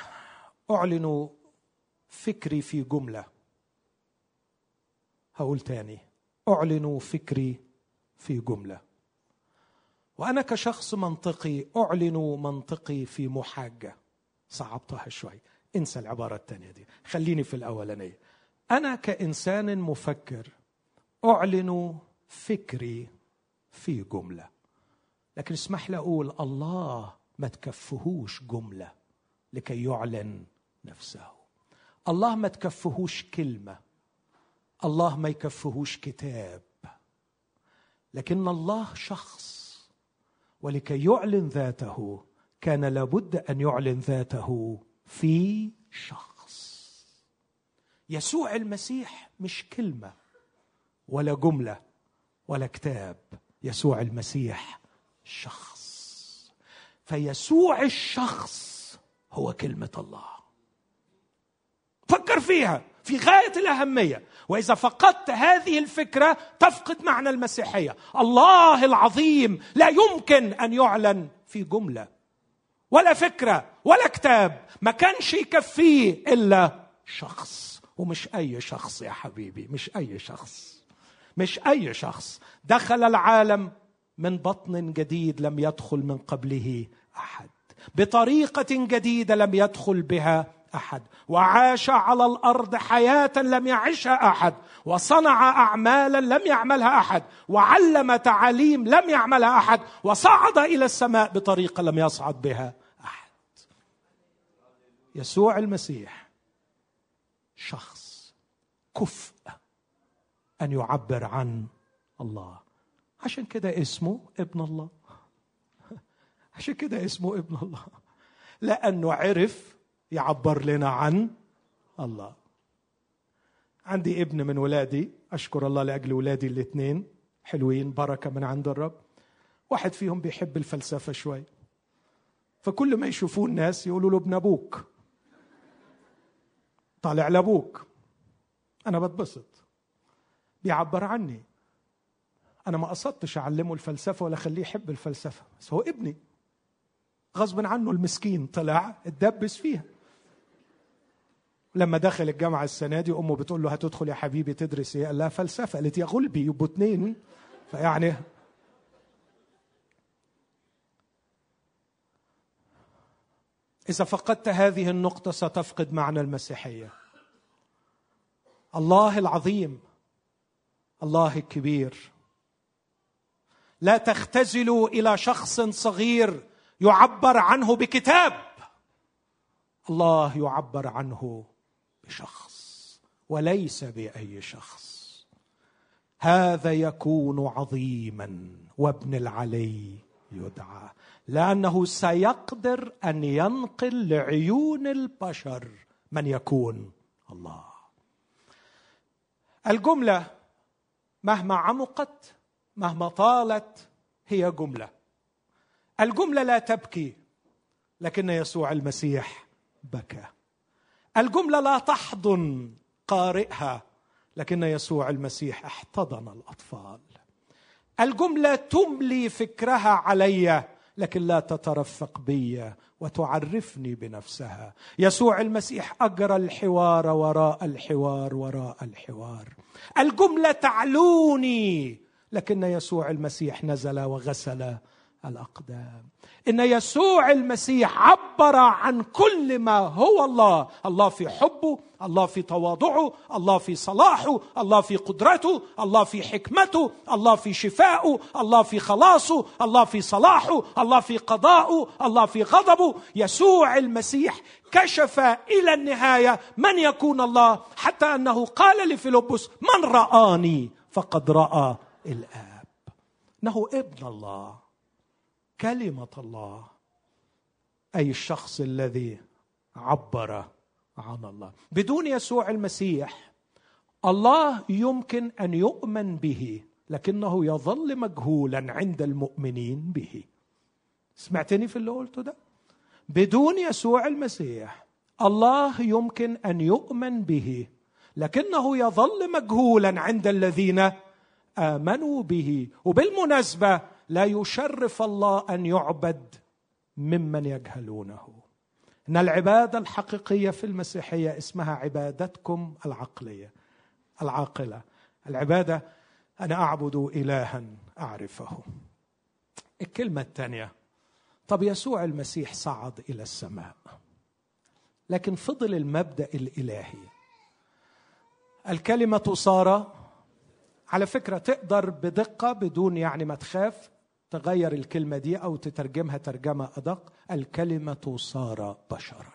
أعلن فكري في جملة. هقول تاني أعلن فكري في جملة. وأنا كشخص منطقي أعلن منطقي في محاجة. صعبتها شوي. انسى العبارة الثانية دي. خليني في الأولانية. أنا كإنسان مفكر أعلن فكري في جملة. لكن اسمح لي أقول الله ما تكفهوش جملة لكي يعلن نفسه. الله ما تكفهوش كلمة. الله ما يكفهوش كتاب. لكن الله شخص ولكي يعلن ذاته كان لابد أن يعلن ذاته في شخص. يسوع المسيح مش كلمة ولا جملة ولا كتاب. يسوع المسيح شخص. فيسوع الشخص هو كلمة الله. فكر فيها في غاية الأهمية. وإذا فقدت هذه الفكرة تفقد معنى المسيحية. الله العظيم لا يمكن أن يعلن في جملة ولا فكرة ولا كتاب. ما كانش يكفيه إلا شخص. ومش أي شخص يا حبيبي مش أي شخص مش أي شخص. دخل العالم من بطن جديد لم يدخل من قبله أحد. بطريقة جديدة لم يدخل بها أحد. وعاش على الأرض حياة لم يعشها أحد. وصنع أعمالا لم يعملها أحد. وعلم تعاليم لم يعملها أحد. وصعد إلى السماء بطريقة لم يصعد بها أحد. يسوع المسيح. شخص كفء أن يعبر عن الله. عشان كده اسمه ابن الله. عشان كده اسمه ابن الله. لأنه عرف يعبر لنا عن الله. عندي ابن من ولادي أشكر الله لأجل ولادي الاثنين. حلوين بركة من عند الرب. واحد فيهم بيحب الفلسفة شوي. فكل ما يشوفوه الناس يقولوا له ابن أبوك. طالع لأبوك. أنا بتبسط. بيعبر عني. أنا ما قصدتش أعلمه الفلسفة ولا أخليه يحب الفلسفة بس هو ابني. غصب عنه المسكين طلع اتدبس فيها. لما دخل الجامعة السنة دي أمه بتقول له هتدخل يا حبيبي تدرس إيه؟ قال لها فلسفة. قالت يا غلبي يبقوا اتنين. فيعني إذا فقدت هذه النقطة ستفقد معنى المسيحية. الله العظيم الله الكبير. لا تختزلوا إلى شخص صغير يعبر عنه بكتاب. الله يعبر عنه بشخص وليس بأي شخص. هذا يكون عظيما وابن العلي. يدعى لأنه سيقدر أن ينقل لعيون البشر من يكون الله. الجملة مهما عمقت مهما طالت هي جملة. الجملة لا تبكي لكن يسوع المسيح بكى. الجملة لا تحضن قارئها لكن يسوع المسيح احتضن الأطفال. الجملة تملي فكرها علي لكن لا تترفق بي وتعرفني بنفسها. يسوع المسيح أجرى الحوار وراء الحوار وراء الحوار. الجملة تعلوني لكن يسوع المسيح نزل وغسل الاقدام ان يسوع المسيح عبر عن كل ما هو الله الله في حبه الله في تواضعه الله في صلاحه الله في قدرته الله في حكمته الله في شفائه الله في خلاصه الله في صلاحه الله في قضائه الله في غضبه يسوع المسيح كشف إلى النهايه من يكون الله حتى انه قال لفيلبس من رآني فقد رأى الآب انه ابن الله كلمة الله أي الشخص الذي عبر عن الله. بدون يسوع المسيح الله يمكن أن يؤمن به لكنه يظل مجهولا عند المؤمنين به. سمعتني في اللي قلته ده؟ بدون يسوع المسيح الله يمكن أن يؤمن به لكنه يظل مجهولا عند الذين آمنوا به. وبالمناسبة لا يشرف الله أن يعبد ممن يجهلونه. إن العبادة الحقيقية في المسيحية اسمها عبادتكم العقلية العاقلة. العبادة أنا أعبد إلها أعرفه. الكلمة الثانية طب يسوع المسيح صعد إلى السماء. لكن فضل المبدأ الإلهي. الكلمة صار على فكرة تقدر بدقة بدون يعني ما تخاف تغير الكلمة دي أو تترجمها ترجمة أدق. الكلمة صار بشرا.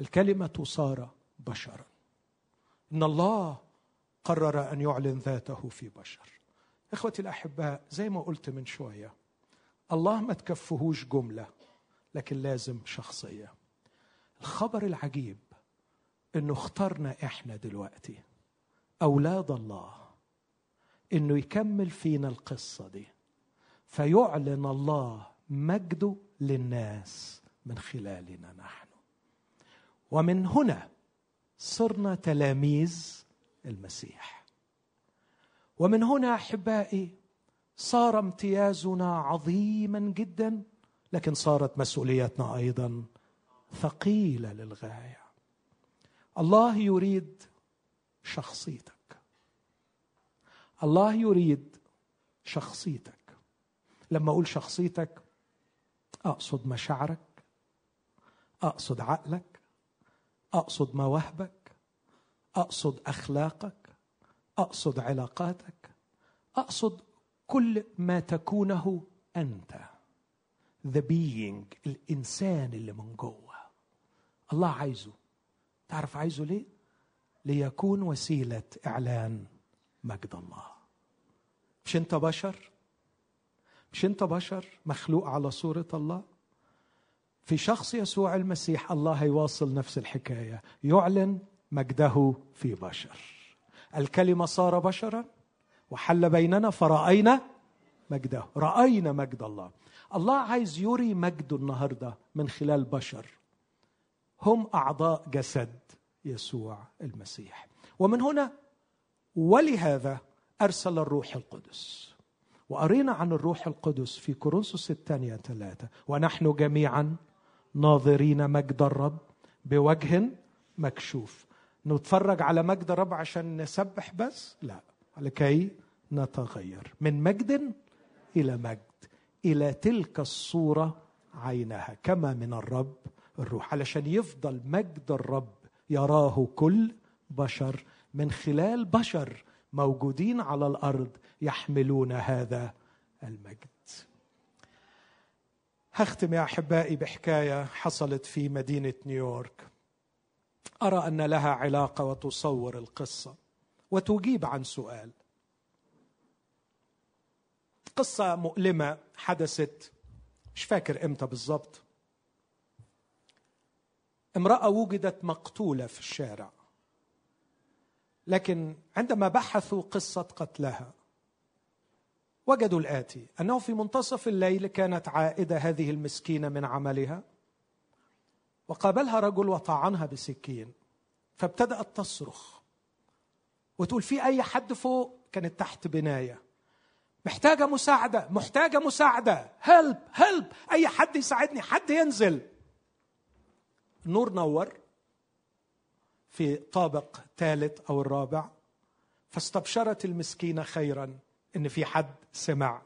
الكلمة صار بشرا. إن الله قرر أن يعلن ذاته في بشر. إخوتي الأحباء زي ما قلت من شوية الله ما تكفهوش جملة لكن لازم شخصية. الخبر العجيب إنه اختارنا إحنا دلوقتي أولاد الله. إنه يكمل فينا القصة دي. فيعلن الله مجده للناس من خلالنا نحن. ومن هنا صرنا تلاميذ المسيح. ومن هنا أحبائي صار امتيازنا عظيما جدا لكن صارت مسؤوليتنا أيضا ثقيلة للغاية. الله يريد شخصيتك. الله يريد شخصيتك. لما أقول شخصيتك أقصد مشاعرك أقصد عقلك أقصد مواهبك أقصد أخلاقك أقصد علاقاتك أقصد كل ما تكونه أنت. ذا being الإنسان اللي من جوه. الله عايزه. تعرف عايزه ليه؟ ليكون وسيلة إعلان. مجد الله. مش انت بشر؟ مش انت بشر مخلوق على صورة الله؟ في شخص يسوع المسيح الله هيواصل نفس الحكاية. يعلن مجده في بشر. الكلمة صار بشرا وحل بيننا فرأينا مجده. رأينا مجد الله. الله عايز يري مجده النهارده من خلال بشر. هم أعضاء جسد يسوع المسيح. ومن هنا ولهذا أرسل الروح القدس. وقرينا عن الروح القدس في كورنثوس الثانية ثلاثة. ونحن جميعا ناظرين مجد الرب بوجه مكشوف. نتفرج على مجد الرب عشان نسبح بس؟ لا. لكي نتغير. من مجد إلى مجد إلى تلك الصورة عينها. كما من الرب الروح. علشان يفضل مجد الرب يراه كل بشر من خلال بشر موجودين على الأرض يحملون هذا المجد. هختم يا أحبائي بحكاية حصلت في مدينة نيويورك. أرى أن لها علاقة وتصور القصة وتجيب عن سؤال. قصة مؤلمة حدثت مش فاكر إمتى بالضبط. امرأة وجدت مقتولة في الشارع. لكن عندما بحثوا قصة قتلها وجدوا الآتي أنه في منتصف الليل كانت عائدة هذه المسكينة من عملها وقابلها رجل وطعنها بسكين فابتدأت تصرخ وتقول في أي حد فوق؟ كانت تحت بناية. محتاجة مساعدة محتاجة مساعدة هلب هلب أي حد يساعدني حد ينزل. النور نور في طابق ثالث أو الرابع فاستبشرت المسكينة خيرا إن في حد سمع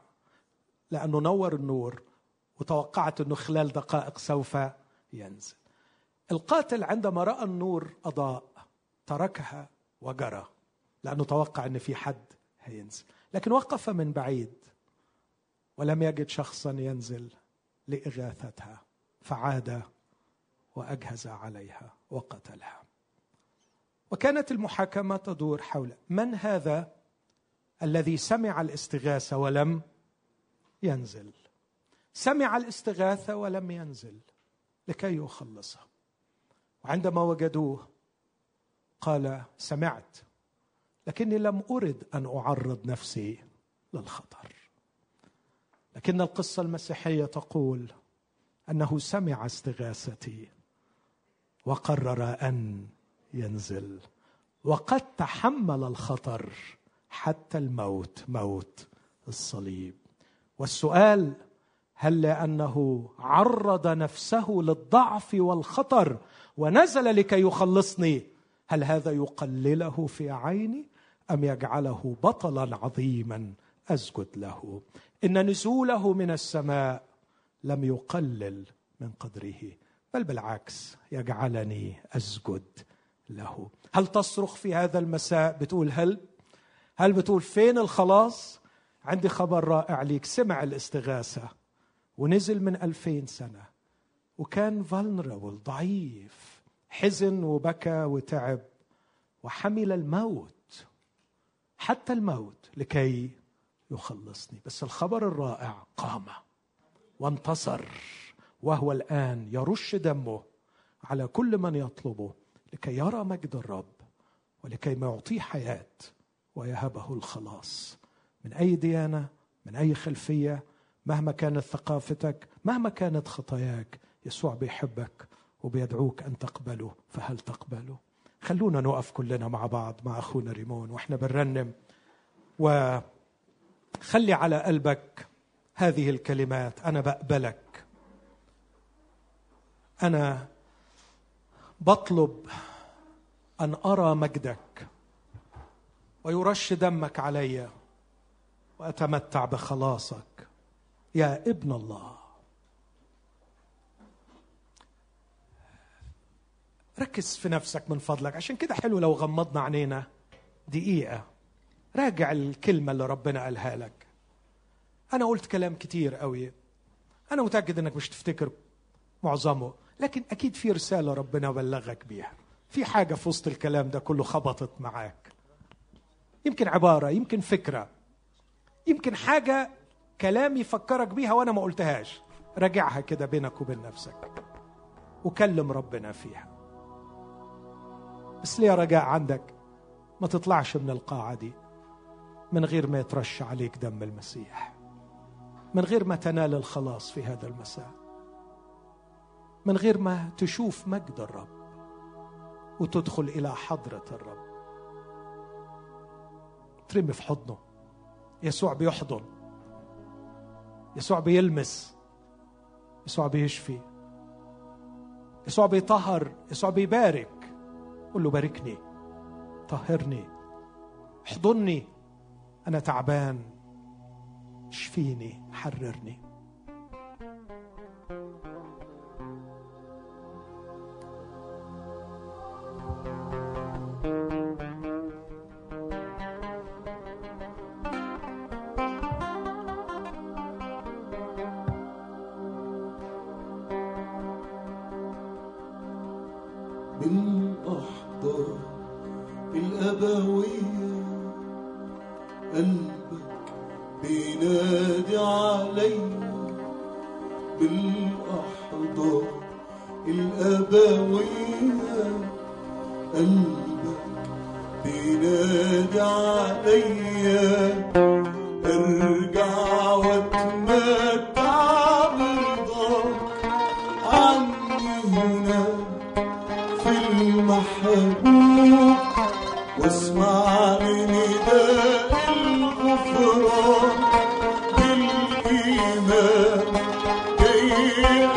لأنه نور النور وتوقعت إنه خلال دقائق سوف ينزل. القاتل عندما رأى النور أضاء تركها وجرى لأنه توقع إن في حد هينزل. لكن وقف من بعيد ولم يجد شخصا ينزل لإغاثتها فعاد وأجهز عليها وقتلها. وكانت المحاكمة تدور حول من هذا الذي سمع الاستغاثه ولم ينزل. سمع الاستغاثه ولم ينزل لكي يخلصها وعندما وجدوه قال سمعت لكني لم أرد أن أعرض نفسي للخطر. لكن القصة المسيحية تقول أنه سمع استغاثتي وقرر أن ينزل. وقد تحمل الخطر حتى الموت موت الصليب. والسؤال هل لأنه عرض نفسه للضعف والخطر ونزل لكي يخلصني هل هذا يقلله في عيني أم يجعله بطلا عظيما أسجد له؟ إن نزوله من السماء لم يقلل من قدره بل بالعكس يجعلني أسجد له. هل تصرخ في هذا المساء؟ بتقول هل. هل بتقول فين الخلاص؟ عندي خبر رائع ليك. سمع الاستغاثة. ونزل من ألفين سنة. وكان vulnerable ضعيف. حزن وبكى وتعب. وحمل الموت. حتى الموت لكي يخلصني. بس الخبر الرائع قام. وانتصر. وهو الآن يرش دمه على كل من يطلبه. لكي يرى مجد الرب ولكي ما يعطيه حياة ويهبه الخلاص. من أي ديانة من أي خلفية مهما كانت ثقافتك مهما كانت خطاياك يسوع بيحبك وبيدعوك أن تقبله. فهل تقبله؟ خلونا نقف كلنا مع بعض مع أخونا ريمون وإحنا بنرنم. وخلي على قلبك هذه الكلمات. أنا بقبلك. أنا بطلب أن أرى مجدك ويرش دمك علي وأتمتع بخلاصك. يا ابن الله. ركز في نفسك من فضلك. عشان كده حلو لو غمضنا عينينا دقيقة. راجع الكلمة اللي ربنا قالها لك. أنا قلت كلام كتير قوي. أنا متأكد إنك مش تفتكر معظمه. لكن أكيد في رسالة ربنا بلغك بيها. في حاجة في وسط الكلام ده كله خبطت معاك. يمكن عبارة يمكن فكرة. يمكن حاجة كلام يفكرك بيها وأنا ما قلتهاش. راجعها كده بينك وبين نفسك. وكلم ربنا فيها. بس ليه رجاء عندك؟ ما تطلعش من القاعة دي. من غير ما يترش عليك دم المسيح. من غير ما تنال الخلاص في هذا المساء. من غير ما تشوف مجد الرب وتدخل إلى حضرة الرب. ترمي في حضنه. يسوع بيحضن. يسوع بيلمس. يسوع بيشفي. يسوع بيطهر. يسوع بيبارك. قل له باركني. طهرني. احضني. أنا تعبان. اشفيني. حررني.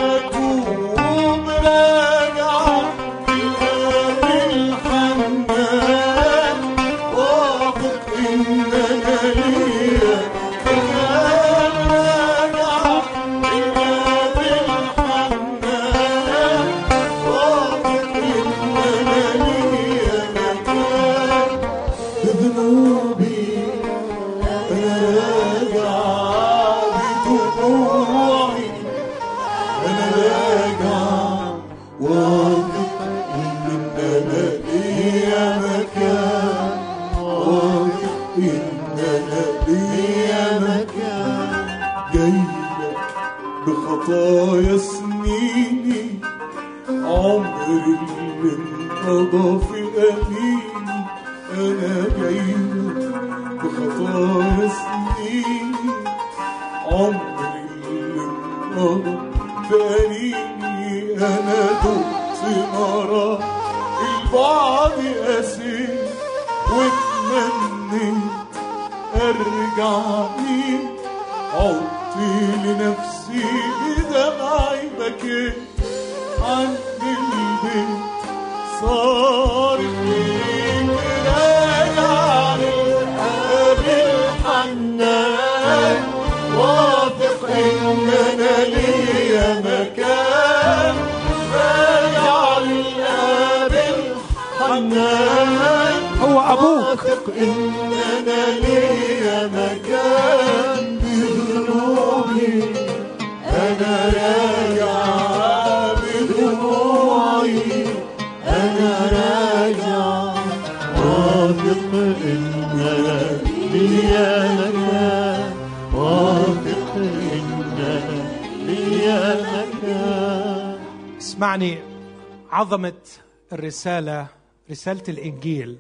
aku الرساله رسالة الإنجيل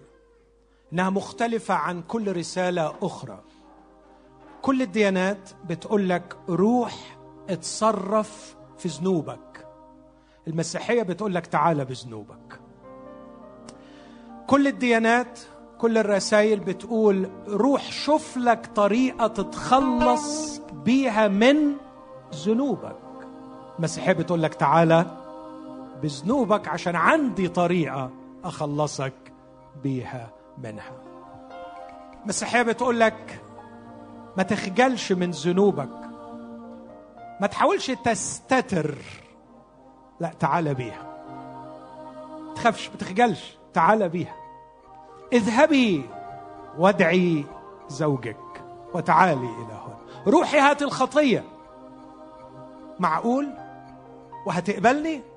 إنها مختلفة عن كل رسالة أخرى. كل الديانات بتقول لك روح اتصرف في ذنوبك. المسيحية بتقول لك تعالى بذنوبك. كل الديانات كل الرسائل بتقول روح شوف لك طريقة تتخلص بيها من ذنوبك. المسيحية بتقول لك تعالى بذنوبك عشان عندي طريقة أخلصك بيها منها. المسيحيه بتقول لك ما تخجلش من ذنوبك. ما تحاولش تستتر. لا تعال بيها. تخافش ما تخجلش. تعال بيها. اذهبي وادعي زوجك وتعالي إلى هنا روحي هات الخطية. معقول؟ وهتقبلني؟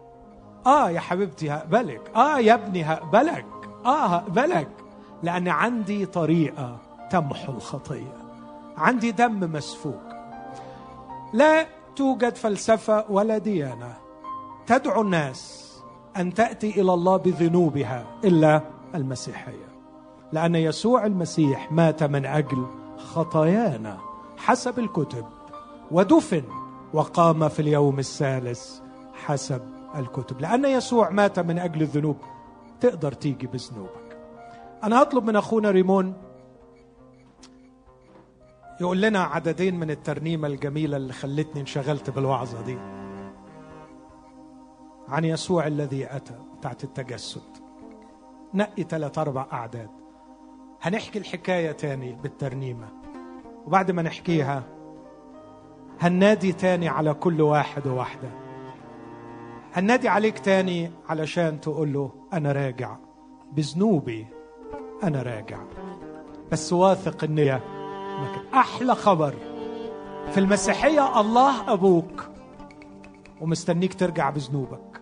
آه يا حبيبتي هقبلك آه يا ابني هقبلك آه هقبلك لأن عندي طريقة تمحو الخطيه عندي دم مسفوك. لا توجد فلسفة ولا ديانة تدعو الناس أن تأتي إلى الله بذنوبها إلا المسيحية. لأن يسوع المسيح مات من أجل خطايانا حسب الكتب ودفن وقام في اليوم الثالث حسب الكتب. لأن يسوع مات من أجل الذنوب. تقدر تيجي بذنوبك. أنا هطلب من أخونا ريمون يقول لنا عددين من الترنيمة الجميلة اللي خلتني انشغلت بالوعظة دي. عن يسوع الذي أتى بتاعت التجسد. نقي ثلاث أربع أعداد. هنحكي الحكاية تاني بالترنيمة. وبعد ما نحكيها هننادي تاني على كل واحد وواحدة. هنادي عليك تاني علشان تقول له أنا راجع. بذنوبي أنا راجع. بس واثق مكان. أحلى خبر في المسيحية الله أبوك. ومستنيك ترجع بذنوبك.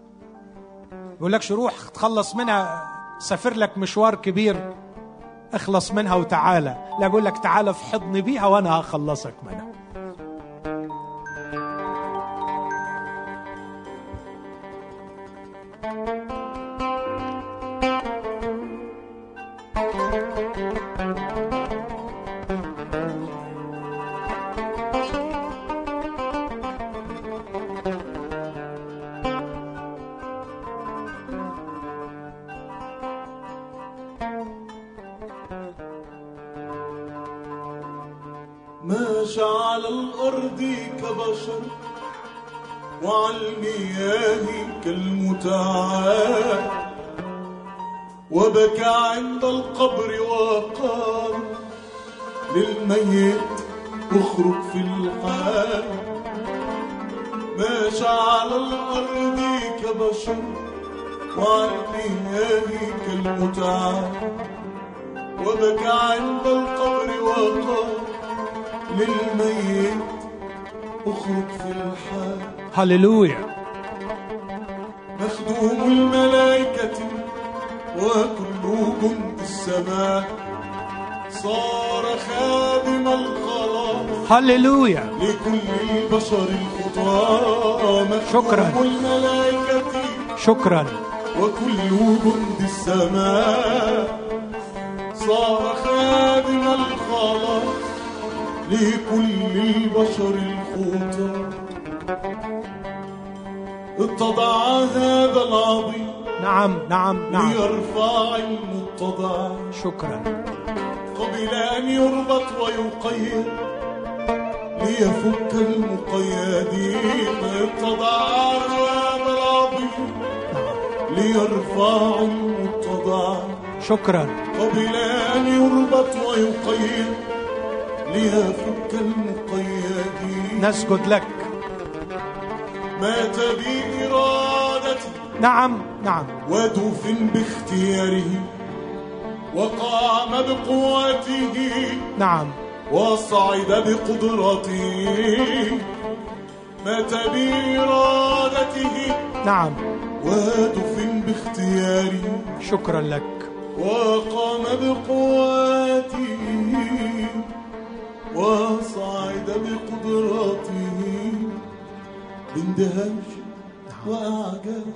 يقول لكش روح تخلص منها. سافر لك مشوار كبير. اخلص منها وتعالى. لا بقول لك تعالى في حضني بيها وأنا هخلصك منها. ماشى وبكى عند القبر وقال للميت اخرج في الحال ماشى على الأرض كبشر وعلى المياه كالمتعال وبكى عند القبر وقال للميت اخرج في الحال هللويا. هللويا. لكل البشر خطامة شكرا. والملائكة شكرا. وكل جند السماء صار خادم الخلاص لكل البشر الخطى اتضع هذا العظيم. نعم نعم نعم. ليرفع المتضع شكرا. قبل أن يربط ويقيد ليفك المقيدين هذا العظيم ليرفع المتضع شكرا. قبل أن يربط ويقيد ليفك المقيدين نسجد لك. مات بإرادته نعم نعم. ودفن باختياره وقام بقوته. نعم. وصعد بقدرته مات بإرادته نعم. ودفن باختياره شكرا لك. وقام بقوته وصعد بقدرته باندهاش وأعجاب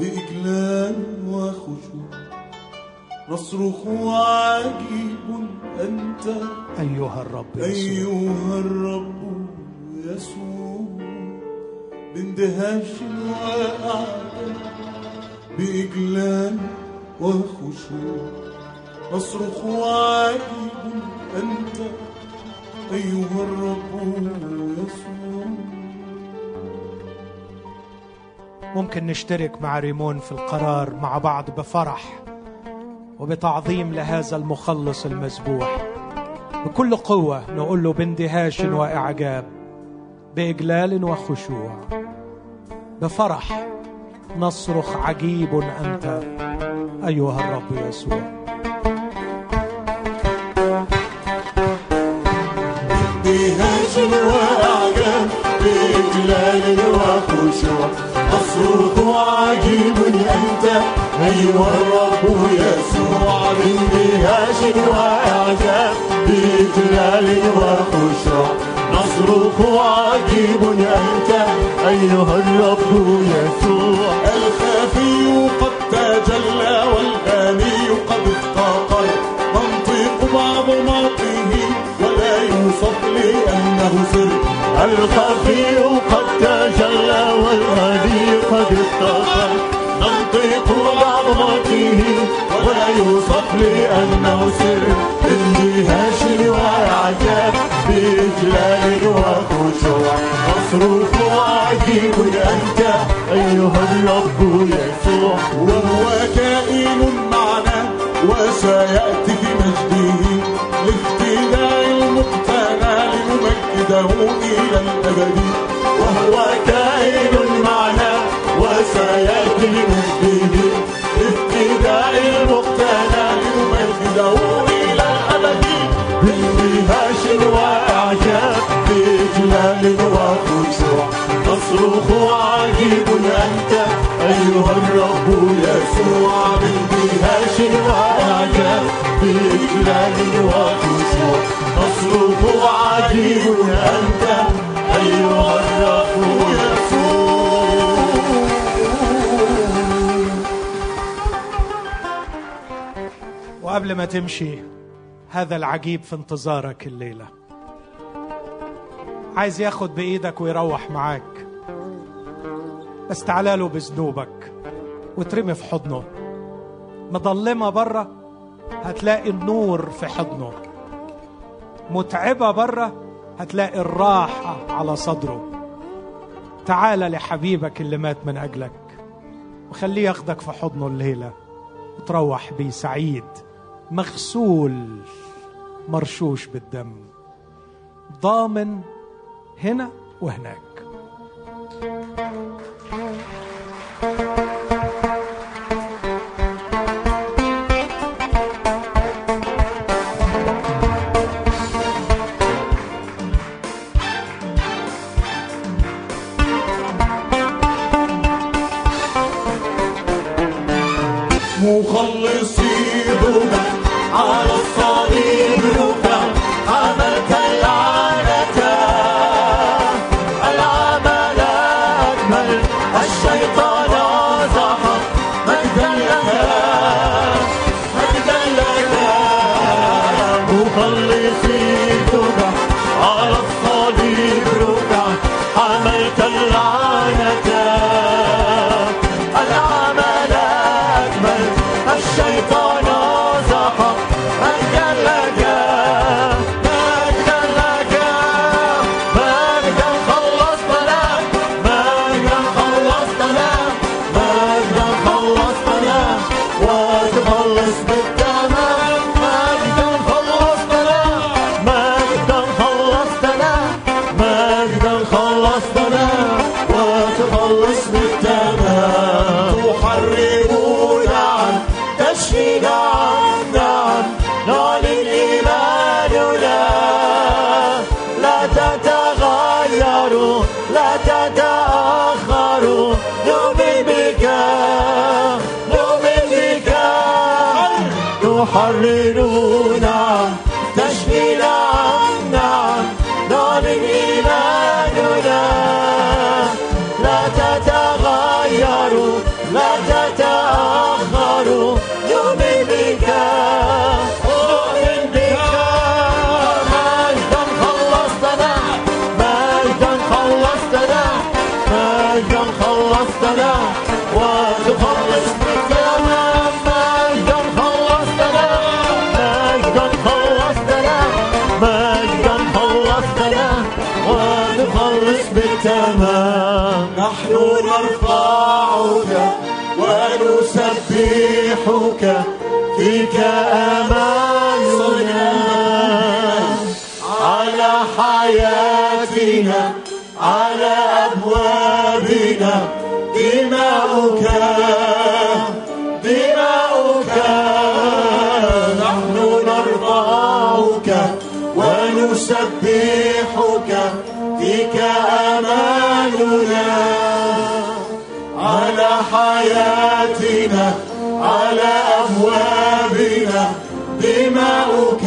بإجلال وخشوع. نصرخ عجيب أنت. أيها الرب يسوع. أيها الرب يسوع باندهاش وأعجاب بإجلال وخشوع. نصرخ عجيب أنت. أيها الرب يسوع. ممكن نشترك مع ريمون في القرار مع بعض بفرح. وبتعظيم لهذا المخلص المذبوح. بكل قوة نقول له باندهاش وإعجاب بإجلال وخشوع. بفرح نصرخ عجيب أنت أيها الرب يسوع. بهاج وأعجاب بإجلال وخشوع. أصرخ عجيب أنت أيها الرب يسوع بانتهاج وإعجاب بإجلال وخشوع نصرخ عجيب أنت أيها الرب يسوع. الخفي قد تجلى والغني قد افتقر منطق بعظمته ولا يوصف لأنه سر. الخفي قد تجلى والغني قد افتقر ننطق بعظمته ولا يوصف لأنه سر. اندهاش وإعجاب بإجلال وخشوع. مصروف عجيب أنت أيها الرب يسوع. وهو كائن معنا وسيأتي في مجده لافتداء المقتنى لنمجده إلى الأبد. وهو كائن وسيأتي لمجده ابتداء لنمجده إلى الأبد باندهاش وإعجاب بإجلال وخشوع. نصرخ عجيب أنت أيها الرب يسوع باندهاش وإعجاب بإجلال وخشوع. نصرخ عجيب أنت أيها الرب وقبل ما تمشي هذا العجيب في انتظارك الليلة. عايز ياخد بإيدك ويروح معاك. بس تعالى له بذنوبك وترمي في حضنه. مظلمة بره هتلاقي النور في حضنه. متعبة بره هتلاقي الراحة على صدره. تعال لحبيبك اللي مات من أجلك وخليه ياخدك في حضنه الليلة وتروح بيه سعيد. مغسول مرشوش بالدم. ضامن هنا وهناك. مخلصي Allah's book. على أبوابنا. دماؤك دماؤك. نحن نرضاك ونسبحك فيك أماننا. على حياتنا على أبوابنا. دماؤك.